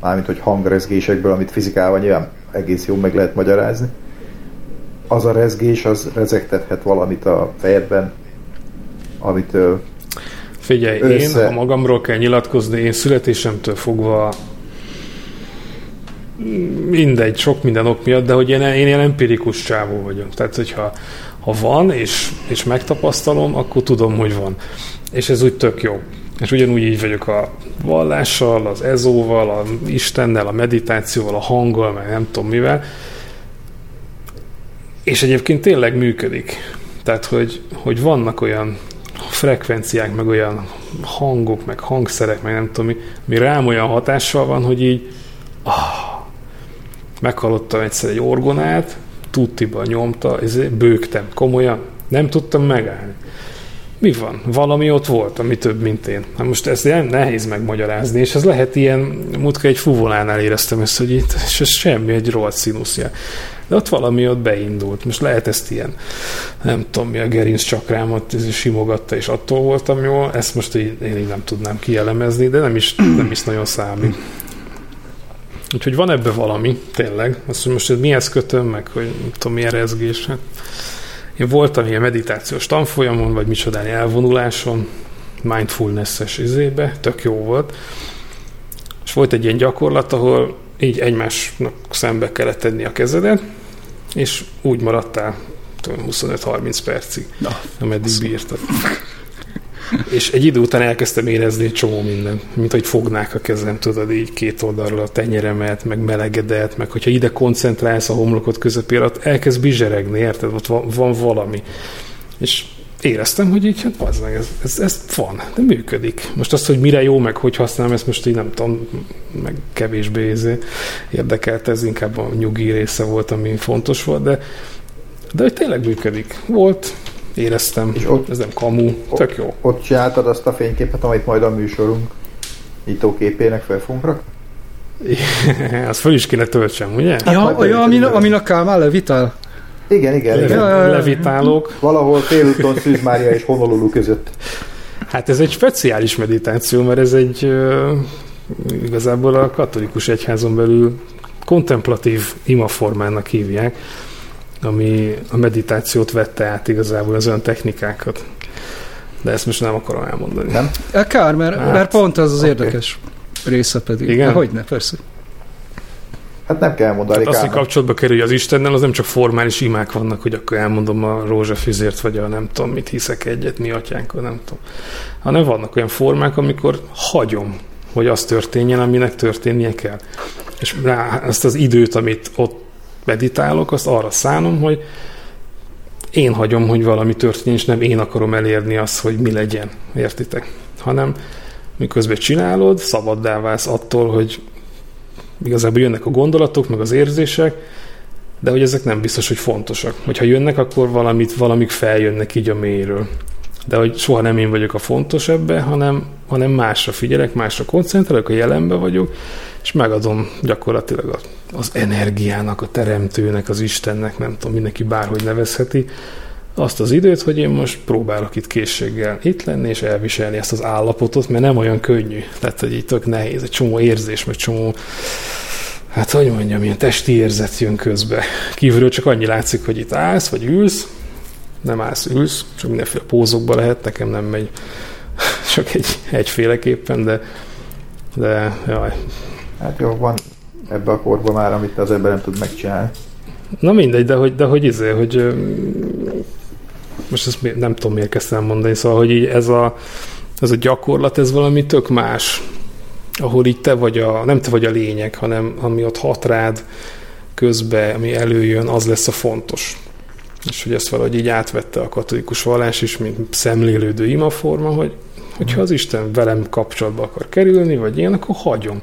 mármint hogy hangrezgésekből, amit fizikával nyilván egész jól meg lehet magyarázni, az a rezgés, az rezegtethet valamit a fejedben, amitől Figyelj, Össze. én, ha magamról kell nyilatkozni, én születésemtől fogva mindegy, sok minden ok miatt, de hogy én, én ilyen empirikus csávó vagyok. Tehát, hogyha ha van, és, és megtapasztalom, akkor tudom, hogy van. És ez úgy tök jó. És ugyanúgy így vagyok a vallással, az ezóval, a Istennel, a meditációval, a hanggal, meg nem tudom mivel. És egyébként tényleg működik. Tehát, hogy, hogy vannak olyan frekvenciák, meg olyan hangok, meg hangszerek, meg nem tudom mi, mi rám olyan hatással van, hogy így ah, meghallottam egyszer egy orgonát, tuttiba nyomta, ezért bőgtem, komolyan, nem tudtam megállni. mi van? Valami ott volt, ami több, mint én. Na most ezt nem nehéz megmagyarázni, és ez lehet ilyen, múltkor egy fuvolánál éreztem ezt, hogy itt, és ez semmi, egy rohadt színuszja. De ott valami ott beindult. Most lehet ezt ilyen, nem tudom mi, a gerinc csakrámat simogatta, és attól voltam jól. Ezt most így, én így nem tudnám kielemezni, de nem is, nem is nagyon számít. Úgyhogy van ebbe valami, tényleg. Azt, hogy most mihez kötöm, meg hogy nem tudom, milyen rezgés. Hát én voltam ilyen meditációs tanfolyamon, vagy micsodány elvonuláson, mindfulness-es izébe, tök jó volt. És volt egy ilyen gyakorlat, ahol így egymásnak szembe kellett tenni a kezedet, és úgy maradtál 25-30 percig, Na, ameddig bírtad. És egy idő után elkezdtem érezni egy csomó minden, mint hogy fognák a kezem, tudod, így két oldalról a tenyeremet, meg melegedet, meg hogyha ide koncentrálsz a homlokot közepére, ott elkezd bizseregni, érted? Ott van, van valami. És éreztem, hogy így, hát az meg, ez, ez, ez van, de működik. Most azt, hogy mire jó, meg hogy használom, ezt most így nem tudom, meg kevésbé izé érdekelt, ez inkább a nyugi része volt, ami fontos volt, de, de hogy tényleg működik. Volt, éreztem, és ott, ez nem kamu, tök jó. Ott csináltad azt a fényképet, amit majd a műsorunk nyitóképének fel fogunk rakni? azt föl is kéne töltsem, ugye? Hát ja, ja amin, amin a Kálmán levitál? Igen, igen. igen. igen. Levitálok. Valahol félúton Szűz Mária és Honolulu között. Hát ez egy speciális meditáció, mert ez egy uh, igazából a katolikus egyházon belül kontemplatív imaformának hívják, ami a meditációt vette át igazából az olyan technikákat. De ezt most nem akarom elmondani. Nem? Kár, mert, hát, mert pont az az okay. érdekes része pedig. Igen? Hogy ne, persze. Hát nem kell mondani. Hát az, hogy kapcsolatba kerülj az Istennel, az nem csak formális imák vannak, hogy akkor elmondom a rózsafüzért, vagy a nem tudom, mit hiszek egyet, mi atyánkon, nem tudom. Hanem vannak olyan formák, amikor hagyom, hogy az történjen, aminek történnie kell. És rá ezt az időt, amit ott meditálok, azt arra szánom, hogy én hagyom, hogy valami történjen, és nem én akarom elérni azt, hogy mi legyen. Értitek? Hanem miközben csinálod, szabaddá válsz attól, hogy igazából jönnek a gondolatok, meg az érzések, de hogy ezek nem biztos, hogy fontosak. Hogyha jönnek, akkor valamit, valamik feljönnek így a mélyről. De hogy soha nem én vagyok a fontos ebbe, hanem, hanem másra figyelek, másra koncentrálok, a jelenbe vagyok, és megadom gyakorlatilag az energiának, a teremtőnek, az Istennek, nem tudom, mindenki bárhogy nevezheti, azt az időt, hogy én most próbálok itt készséggel itt lenni, és elviselni ezt az állapotot, mert nem olyan könnyű. Tehát, hogy így tök nehéz, egy csomó érzés, meg csomó hát hogy mondjam, ilyen testi érzet jön közbe. Kívülről csak annyi látszik, hogy itt állsz, vagy ülsz, nem állsz, ülsz, csak mindenféle pózokba lehet, nekem nem megy csak egy, egyféleképpen, de, de jaj. Hát jó, van ebbe a korban már, amit az ember nem tud megcsinálni. Na mindegy, de hogy, de hogy izé, hogy most ezt nem tudom miért kezdtem mondani, szóval, hogy így ez a, ez a gyakorlat, ez valami tök más, ahol így te vagy a, nem te vagy a lényeg, hanem ami ott hat rád közbe, ami előjön, az lesz a fontos. És hogy ezt valahogy így átvette a katolikus vallás is, mint szemlélődő imaforma, hogy hogyha az Isten velem kapcsolatba akar kerülni, vagy én, akkor hagyom.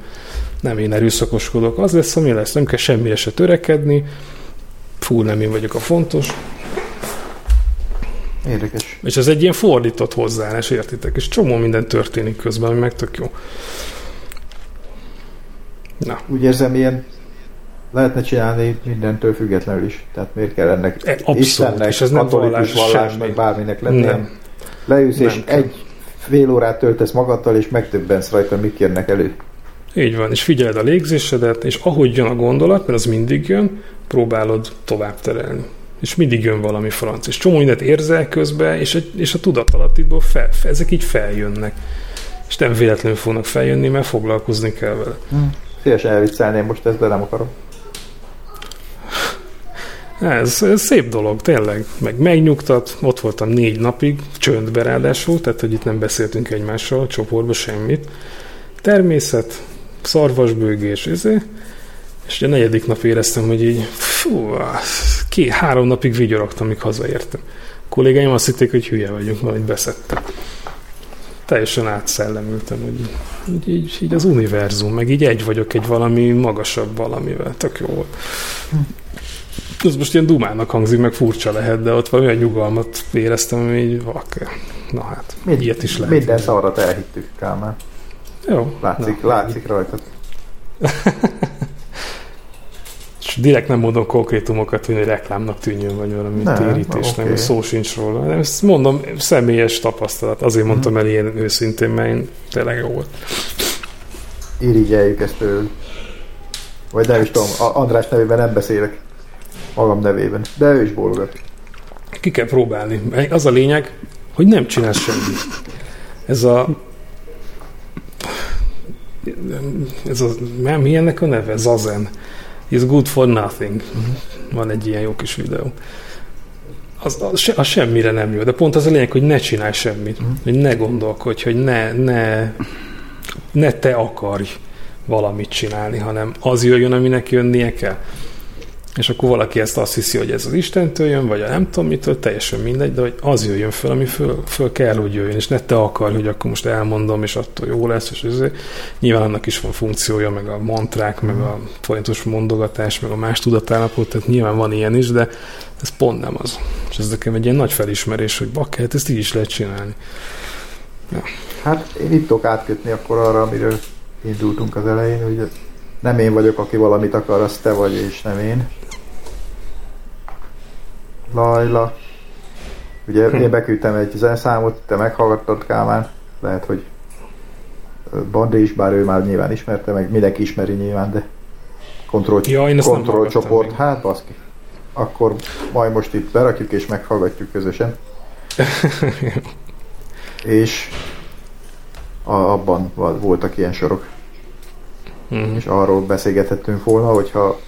Nem én erőszakoskodok, az lesz, ami lesz. Nem kell semmire se törekedni, fú, nem én vagyok a fontos. Érdekes. És ez egy ilyen fordított hozzáállás, értitek? És csomó minden történik közben, ami meg tök jó. Na. Úgy érzem, ilyen lehetne csinálni mindentől függetlenül is. Tehát miért kell ennek e, Abszolút, Istennek, és ez nem vallás, vallásnak, bárminek lenni. Nem. Leülsz nem és kell. egy fél órát töltesz magaddal, és megtöbbensz rajta, mik jönnek elő. Így van, és figyeled a légzésedet, és ahogy jön a gondolat, mert az mindig jön, próbálod tovább terelni. És mindig jön valami franc. És csomó mindent érzel közben, és a, és a tudatalattiból fel, fel, ezek így feljönnek. És nem véletlenül fognak feljönni, mert foglalkozni kell vele. Hmm. Szívesen elviccelném most ezt, de nem akarom. Ez, ez szép dolog, tényleg. Meg megnyugtat, ott voltam négy napig, csöndbe ráadásul, tehát hogy itt nem beszéltünk egymással a csoportban semmit. Természet, szarvasbőgés, ezé. És a negyedik nap éreztem, hogy így fú, két, három napig vigyorogtam, amíg hazaértem. A kollégáim azt hitték, hogy hülye vagyunk, majd beszettek. Teljesen átszellemültem, hogy így, így, így, az univerzum, meg így egy vagyok egy valami magasabb valamivel. Tök jó volt. Ez most ilyen dumának hangzik, meg furcsa lehet, de ott valami nyugalmat éreztem, ami így vak. Na hát, Mind, ilyet is lehet. Minden szarrat elhittük, Kálmán. Jó. Látszik, Na, látszik rajtad. És direkt nem mondom konkrétumokat, hogy reklámnak tűnjön, vagy valami Nem, térítésnek, okay. szó sincs róla. Nem, ezt mondom, személyes tapasztalat. Azért mondtam el ilyen őszintén, mert én tényleg jó volt. Irigyeljük ezt tőled. Vagy nem is tudom, András nevében nem beszélek. Magam nevében. De ő is bólogat. Ki kell próbálni. Az a lényeg, hogy nem csinálsz semmit. Ez a ez a, mi ennek a neve? Zazen. It's good for nothing. Van egy ilyen jó kis videó. Az, az, se, az semmire nem jó, de pont az a lényeg, hogy ne csinálj semmit. Hogy ne gondolkodj, hogy ne, ne, ne te akarj valamit csinálni, hanem az jöjjön, aminek jönnie kell. És akkor valaki ezt azt hiszi, hogy ez az Istentől jön, vagy a nem tudom mitől, teljesen mindegy, de hogy az jöjjön föl, ami föl, föl kell, hogy jöjjön, és ne te akar, hogy akkor most elmondom, és attól jó lesz, és ez, nyilván annak is van funkciója, meg a mantrák, meg a folyamatos mondogatás, meg a más tudatállapot, tehát nyilván van ilyen is, de ez pont nem az. És ez nekem egy ilyen nagy felismerés, hogy bakker, hát ezt így is lehet csinálni. Hát én itt tudok átkötni akkor arra, amiről indultunk az elején, hogy nem én vagyok, aki valamit akar, az te vagy, és nem én. Lajla. Ugye Hm. én beküldtem egy zeneszámot, te meghallgattad Kálmán. Lehet, hogy Bandi is, bár ő már nyilván ismerte, meg mindenki ismeri nyilván, de kontroll, Ja, én kontroll csoport, még. hát baszki. Akkor majd most itt berakjuk és meghallgatjuk közösen. és a, abban voltak ilyen sorok, Mhm. és arról beszélgethettünk volna, hogyha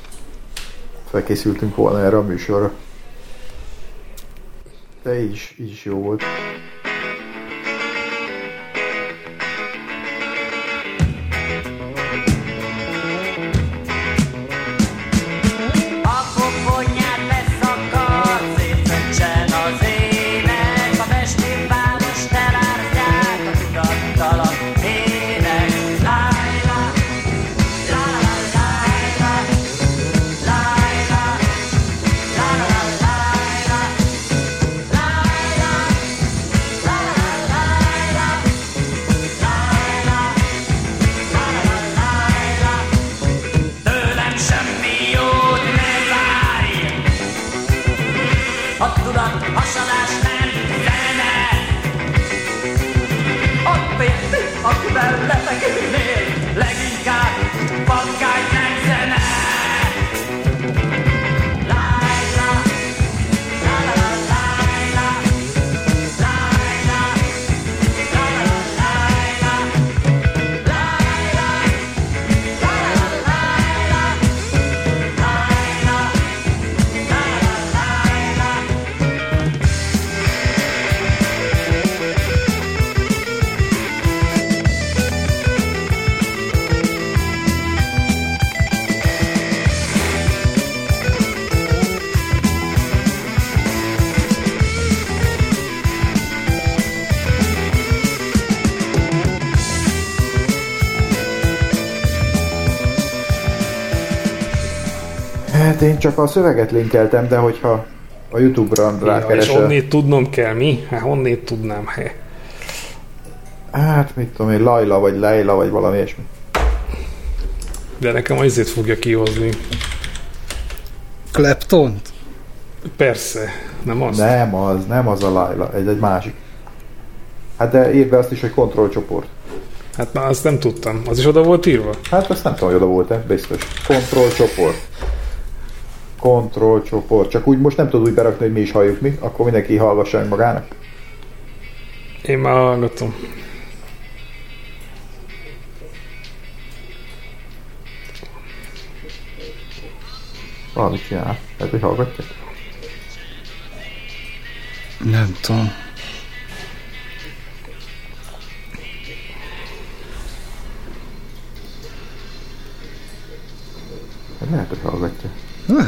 felkészültünk volna erre a műsorra. 10 e G8. Hát én csak a szöveget linkeltem, de hogyha a Youtube-ra Ja, és rákeresel, onnét tudnom kell, mi? Hát onnét tudnám, he. hát mit tudom én, Laila vagy Leila vagy valami ilyesmi. De nekem azért fogja kihozni. Kleptont? Persze, nem az. Nem az, nem az a Laila, egy, egy másik. Hát de írd be azt is, hogy kontrollcsoport. Hát már azt nem tudtam. Az is oda volt írva? Hát azt nem tudom, hogy oda volt-e, biztos. Kontrollcsoport. Kontrollcsoport. Csak úgy most nem tudod úgy berakni, hogy mi is halljuk mi, akkor mindenki hallgassa meg magának. Én már hallgatom. Valamit csinál. Hát, hogy hallgatja. Nem tudom.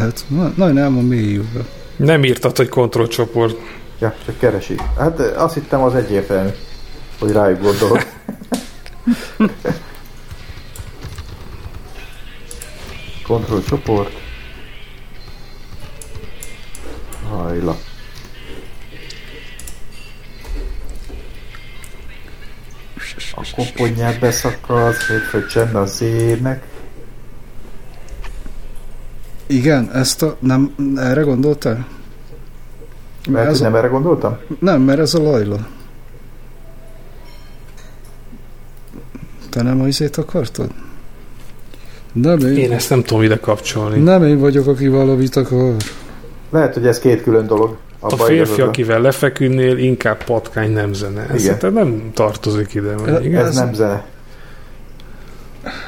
Lehet, na- nagyon el van mélyülve. Nem írtad, hogy kontrollcsoport. Ja, csak keresi. Hát eh, azt hittem az egyértelmű, hogy rájuk gondolok. Kontroll csoport. Lajla. A koponyát beszakad, hétfő csend a zének. Igen, ezt a... Nem, erre gondoltál? Mert ez hogy a- nem erre gondoltam? Nem, mert ez a Lajla. Te nem a izét akartad? Nem én, Én ezt nem tudom ide kapcsolni. nem én vagyok, aki valamit akar. Lehet, hogy ez két külön dolog. A Abba férfi, akivel lefeküdnél, inkább patkány nem zene. Ez Igen. szerintem nem tartozik ide. Vagy? Ez Ez- nem zene.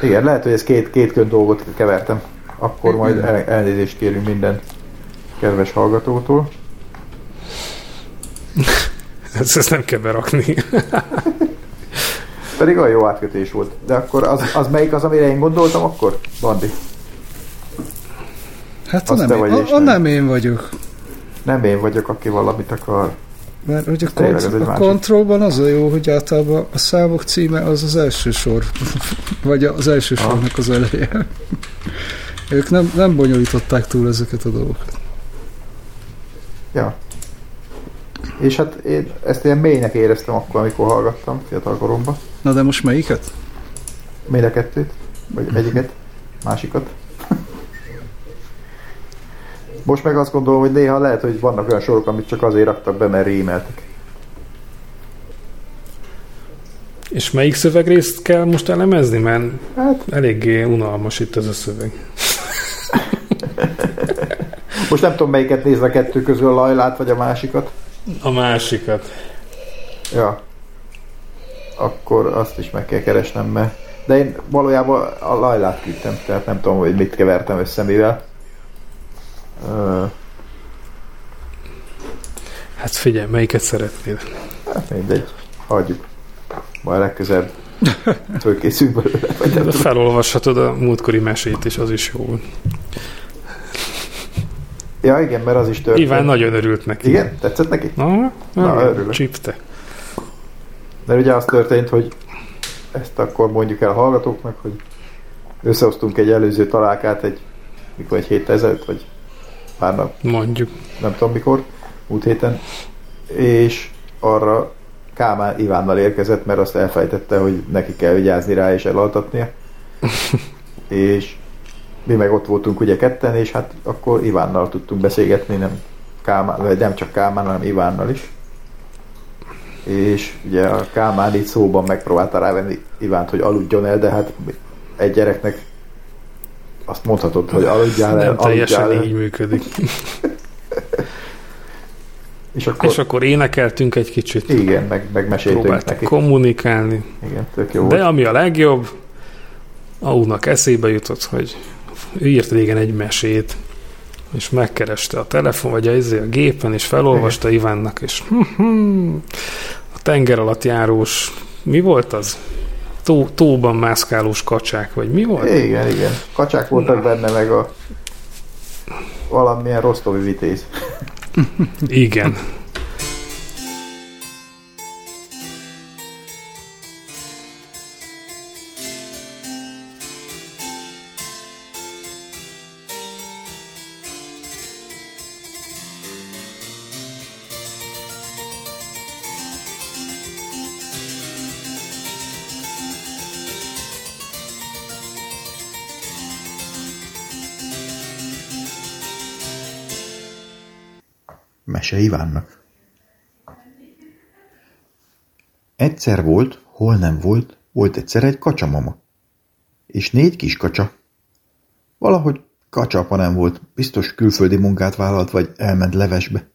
Igen, lehet, hogy ez két, két külön dolgot kevertem. Akkor majd el, elnézést kérünk minden kedves hallgatótól. Ezt, ezt nem kell berakni. Pedig olyan jó átkötés volt. De akkor az, az melyik az, amire én gondoltam akkor? Bandi. Hát Azt nem, én, vagy a, a nem. nem én vagyok. Nem én vagyok, aki valamit akar. Mert hogy a, kont- a másik. kontrollban az a jó, hogy általában a számok címe az az első sor. Vagy az első Aha. sornak az eleje. Ők nem, nem bonyolították túl ezeket a dolgokat. Ja. És hát én ezt ilyen mélynek éreztem akkor, amikor hallgattam fiatal koromban. Na de most melyiket? Mind a kettőt? Vagy egyiket? Másikat? Most meg azt gondolom, hogy néha lehet, hogy vannak olyan sorok, amit csak azért raktak be, mert rímeltek. És melyik szövegrészt kell most elemezni? Mert Hát, eléggé unalmas itt ez a szöveg. Most nem tudom, melyiket nézve kettő közül a lajlát, vagy a másikat. A másikat. Ja. Akkor azt is meg kell keresnem, mert... De én valójában a lajlát küldtem, tehát nem tudom, hogy mit kevertem össze mivel. Ö, Hát figyelj, melyiket szeretnéd? hát mindegy, hagyjuk. Majd legközelebb fölkészülünk belőle, felolvashatod a múltkori mesét is, az is jó. Ja, igen, mert az is történt. Iván nagyon örült neki. Igen? Tetszett neki? Na, Na, örülök. csípte. De ugye az történt, hogy ezt akkor mondjuk el a hallgatóknak, hogy összehoztunk egy előző találkát egy, mikor egy héttel ezelőtt, vagy pár nap, Mondjuk. nem tudom mikor, múlt héten, és arra Kálmán Ivánnal érkezett, mert azt elfejtette, hogy neki kell vigyázni rá és elaltatnia. és mi meg ott voltunk ugye ketten, és hát akkor Ivánnal tudtunk beszélgetni, nem, Kálmán, vagy nem csak Kálmán, hanem Ivánnal is. És ugye a Kálmán így szóban megpróbálta rávenni Ivánt, hogy aludjon el, de hát egy gyereknek azt mondhatod, hogy aludjál el, Nem teljesen aludjál el. így működik. És akkor, És akkor énekeltünk egy kicsit. igen, meg, meg meséltünk neki. kommunikálni. Igen, tök jó De volt. ami a legjobb, Aunak eszébe jutott, hogy ő írt régen egy mesét, és megkereste a telefon, vagy a, izé a gépen, és felolvasta Ivánnak, és a tenger alatt járós, mi volt az? Tó, tóban mászkálós kacsák, vagy mi volt? Igen, igen. Kacsák voltak benne, meg a valamilyen rosztovi vitéz. Igen. Mese Ivánnak. Egyszer volt, hol nem volt, volt egyszer egy kacsamama. És négy kis kacsa. Valahogy kacsapa nem volt, biztos külföldi munkát vállalt, vagy elment levesbe.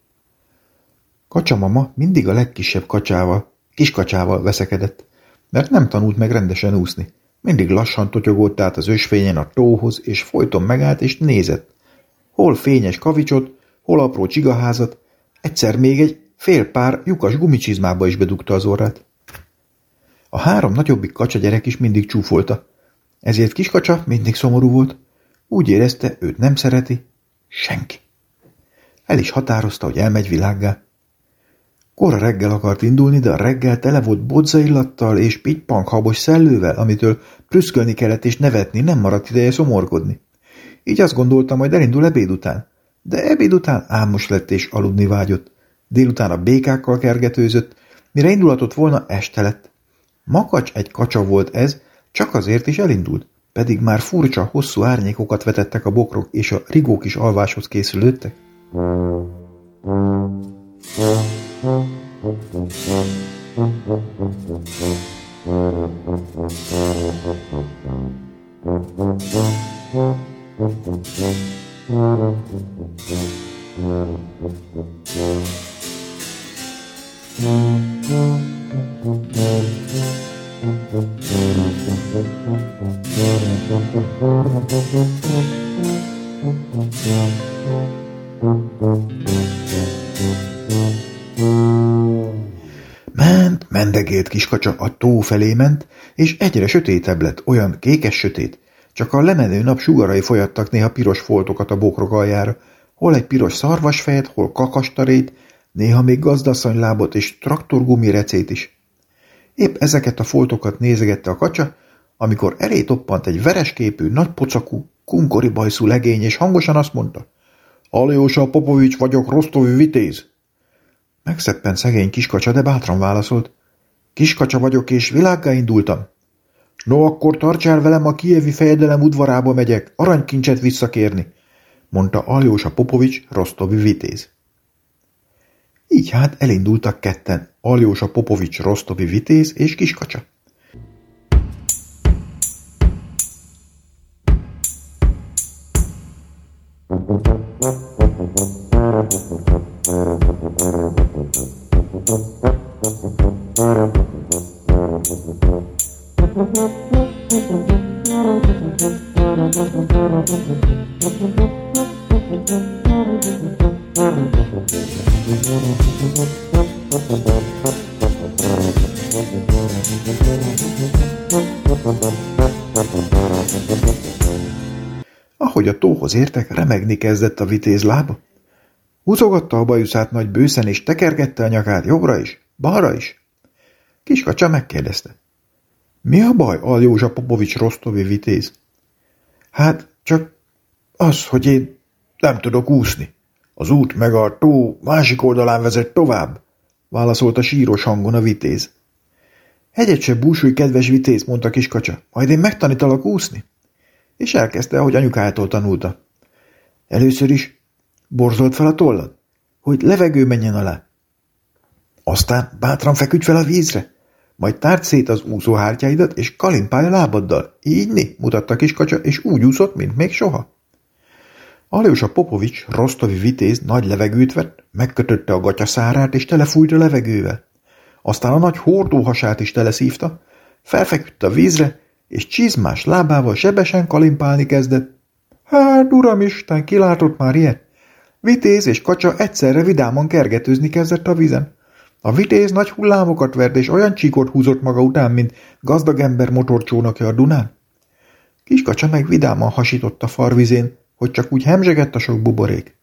Kacsamama mindig a legkisebb kacsával, kiskacsával veszekedett, mert nem tanult meg rendesen úszni. Mindig lassan totyogott át az ösvényen a tóhoz, és folyton megállt és nézett. Hol fényes kavicsot, hol apró csigaházat, egyszer még egy fél pár lyukas gumicsizmába is bedugta az orrát. A három nagyobbik kacsa gyerek is mindig csúfolta. Ezért kiskacsa mindig szomorú volt. Úgy érezte, őt nem szereti senki. El is határozta, hogy elmegy világgá. Kora reggel akart indulni, de a reggel tele volt bodzaillattal és pitypankhabos szellővel, amitől prüszkölni kellett és nevetni, nem maradt ideje szomorkodni. Így azt gondoltam, majd elindul ebéd után. De ebéd után álmos lett és aludni vágyott. Délután a békákkal kergetőzött, mire indulatott volna, este lett. Makacs egy kacsa volt ez, csak azért is elindult, pedig már furcsa, hosszú árnyékokat vetettek a bokrok, és a rigók is alváshoz készülődtek. Ment, kiskacsa a tó felé ment, és egyre sötétebb lett, olyan kékes-sötét, csak a lemenő nap sugarai folyattak néha piros foltokat a bokrok aljára, hol egy piros szarvasfejet, hol kakastarét, néha még gazdaszanylábot és traktorgumi recét is. Épp ezeket a foltokat nézegette a kacsa, amikor elé toppant egy veresképű, nagy pocakú, kunkori bajszú legény, és hangosan azt mondta, Aljósa Popovics vagyok, Rostovi vitéz. Megszeppen szegény kiskacsa, de bátran válaszolt. Kiskacsa vagyok, és világgá indultam. No, akkor tartsál velem a kievi fejedelem udvarába megyek, aranykincset visszakérni, mondta Aljósa Popovics, Rostovi vitéz. Így hát elindultak ketten, Aljósa Popovics, Rostovi vitéz és kiskacsa. Ahogy a tóhoz értek, remegni kezdett a vitéz lába. Húzogatta a bajuszát nagy bőszen, és tekergette a nyakát jobbra is, balra is. Kiskacsa megkérdezte. Mi a baj, Aljózsa Popovics Rostovi vitéz? Hát, csak az, hogy én nem tudok úszni. Az út meg a tó másik oldalán vezet tovább, válaszolta síros hangon a vitéz. Hegyet se búsulj, kedves vitéz, mondta kiskacsa, majd én megtanítalak úszni. És elkezdte, ahogy anyukájától tanulta. Először is borzolt fel a tollad, hogy levegő menjen alá. Aztán bátran feküdj fel a vízre, majd tárt szét az úszóhártyáidat, és kalimpálj a lábaddal. Így mi? mutatta kiskacsa, és úgy úszott, mint még soha. Aljósa Popovics, rostovi vitéz nagy levegőt vett, megkötötte a gatyaszárát, és telefújt a levegővel. Aztán a nagy hordóhasát is teleszívta, felfeküdt a vízre, és csizmás lábával sebesen kalimpálni kezdett. Hát, uramisten, kilátott már ilyet? Vitéz és kacsa egyszerre vidáman kergetőzni kezdett a vízen. A vitéz nagy hullámokat vert, és olyan csíkot húzott maga után, mint gazdag ember motorcsónakja a Dunán. Kiskacsa meg vidáman hasított a farvizén, hogy csak úgy hemzsegett a sok buborék.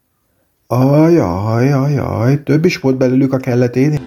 Ajaj, ajaj, több is volt belőlük a kelleténél.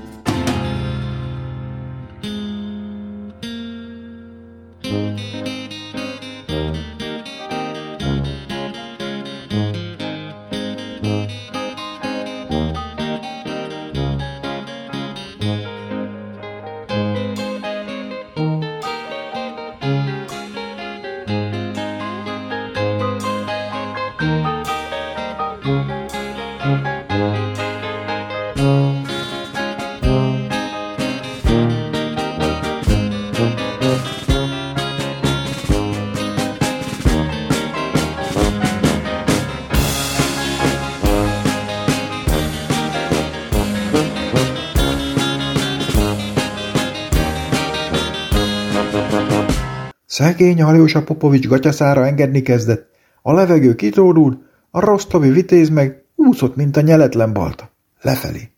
Szegény Aljósa Popovics gatyaszára engedni kezdett. A levegő kitódult, a rostovi vitéz meg úszott, mint a nyeletlen balta. Lefelé.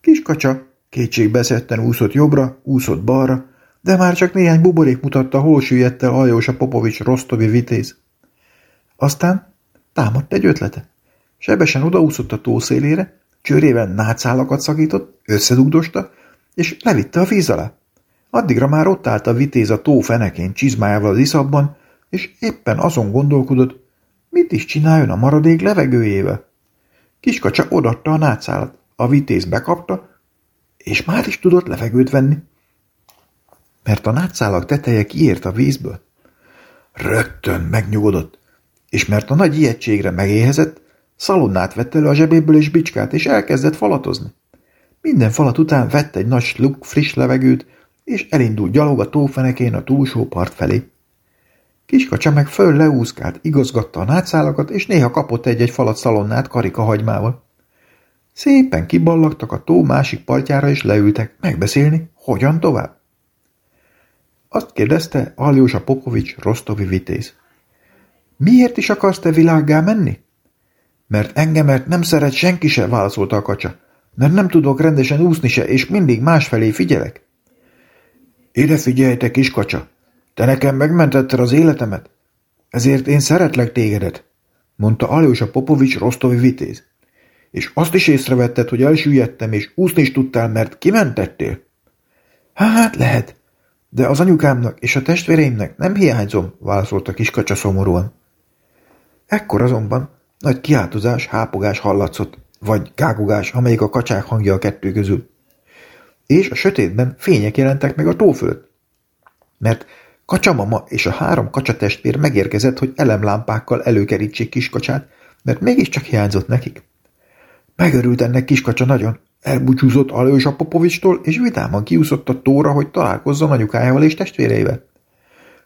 Kiskacsa kétségbeszetten úszott jobbra, úszott balra, de már csak néhány buborék mutatta, hol süllyedt el Aljósa Popovics rostovi vitéz. Aztán támadt egy ötlete. Sebesen odaúszott a tó szélére, csőrével nátszálakat szakított, összedugdosta, és levitte a víz alá. Addigra már ott állt a vitéz a tó fenekén csizmájával az iszabban, és éppen azon gondolkodott, mit is csináljon a maradék levegőjével. Kiskacsa odatta a nátszálat, a vitéz bekapta, és már is tudott levegőt venni. Mert a nátszálak teteje kiért a vízből. Rögtön megnyugodott, és mert a nagy ijegységre megéhezett, szalonnát vett elő a zsebéből és bicskát, és elkezdett falatozni. Minden falat után vett egy nagy sluk friss levegőt, és elindult gyalog a tófenekén a túlsó part felé. Kiskacsa meg föl leúszkált, igazgatta a nátszálakat, és néha kapott egy-egy falat szalonnát karika hagymával. Szépen kiballagtak a tó másik partjára, és leültek megbeszélni, hogyan tovább. Azt kérdezte Aljósa Popovics Rostovi vitéz. Miért is akarsz te világgá menni? Mert engemet nem szeret senki se, válaszolta a kacsa. Mert nem tudok rendesen úszni se, és mindig másfelé figyelek. Ide figyelj, kis kacsa! Te nekem megmentetted az életemet, ezért én szeretlek tégedet, mondta Aljósa Popovics Rostovi vitéz. És azt is észrevetted, hogy elsüllyedtem, és úszni is tudtál, mert kimentettél? Hát lehet, de az anyukámnak és a testvéreimnek nem hiányzom, válaszolta kiskacsa szomorúan. Ekkor azonban nagy kiáltozás, hápogás hallatszott, vagy kágogás, amelyik a kacsák hangja a kettő közül. És a sötétben fények jelentek meg a tó fölött. Mert Kacsamama és a három kacsatestvér megérkezett, hogy elemlámpákkal előkerítsék kiskacsát, mert mégiscsak hiányzott nekik. Megörült ennek kiskacsa nagyon, elbúcsúzott Alőzsa Popovistól, és vidáman kiúszott a tóra, hogy találkozzon anyukájával és testvéreivel.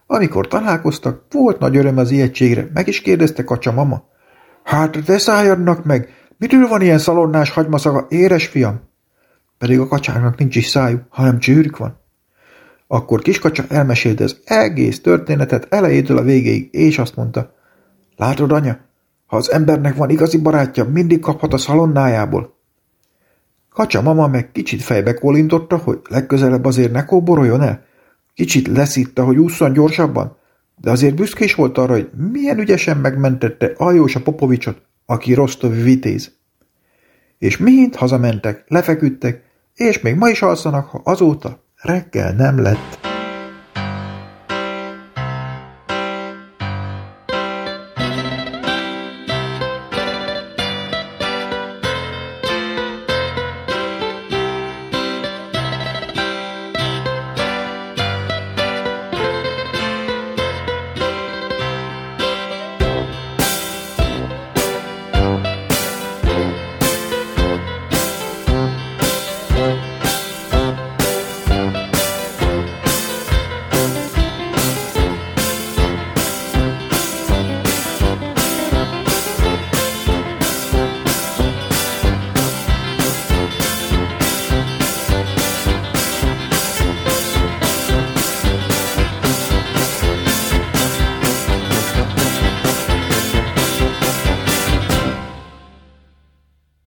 Amikor találkoztak, volt nagy öröm az ijegységre, meg is kérdezte kacsa mama. Hát, de szálljanak meg! Mitől van ilyen szalonnás hagymaszaga, éres fiam? Pedig a kacsáknak nincs is szájú, hanem csőrük van. Akkor kiskacsa elmesélte az egész történetet elejétől a végéig, és azt mondta, látod, anya, ha az embernek van igazi barátja, mindig kaphat a szalonnájából. Kacsa mama meg kicsit fejbe kolintotta, hogy legközelebb azért ne kóboroljon el. Kicsit leszitta, hogy ússzon gyorsabban, de azért büszkés volt arra, hogy milyen ügyesen megmentette Aljósa Popovicsot, aki Rostovi vitéz. És mind hazamentek, lefeküdtek, és még ma is alszanak, ha azóta reggel nem lett.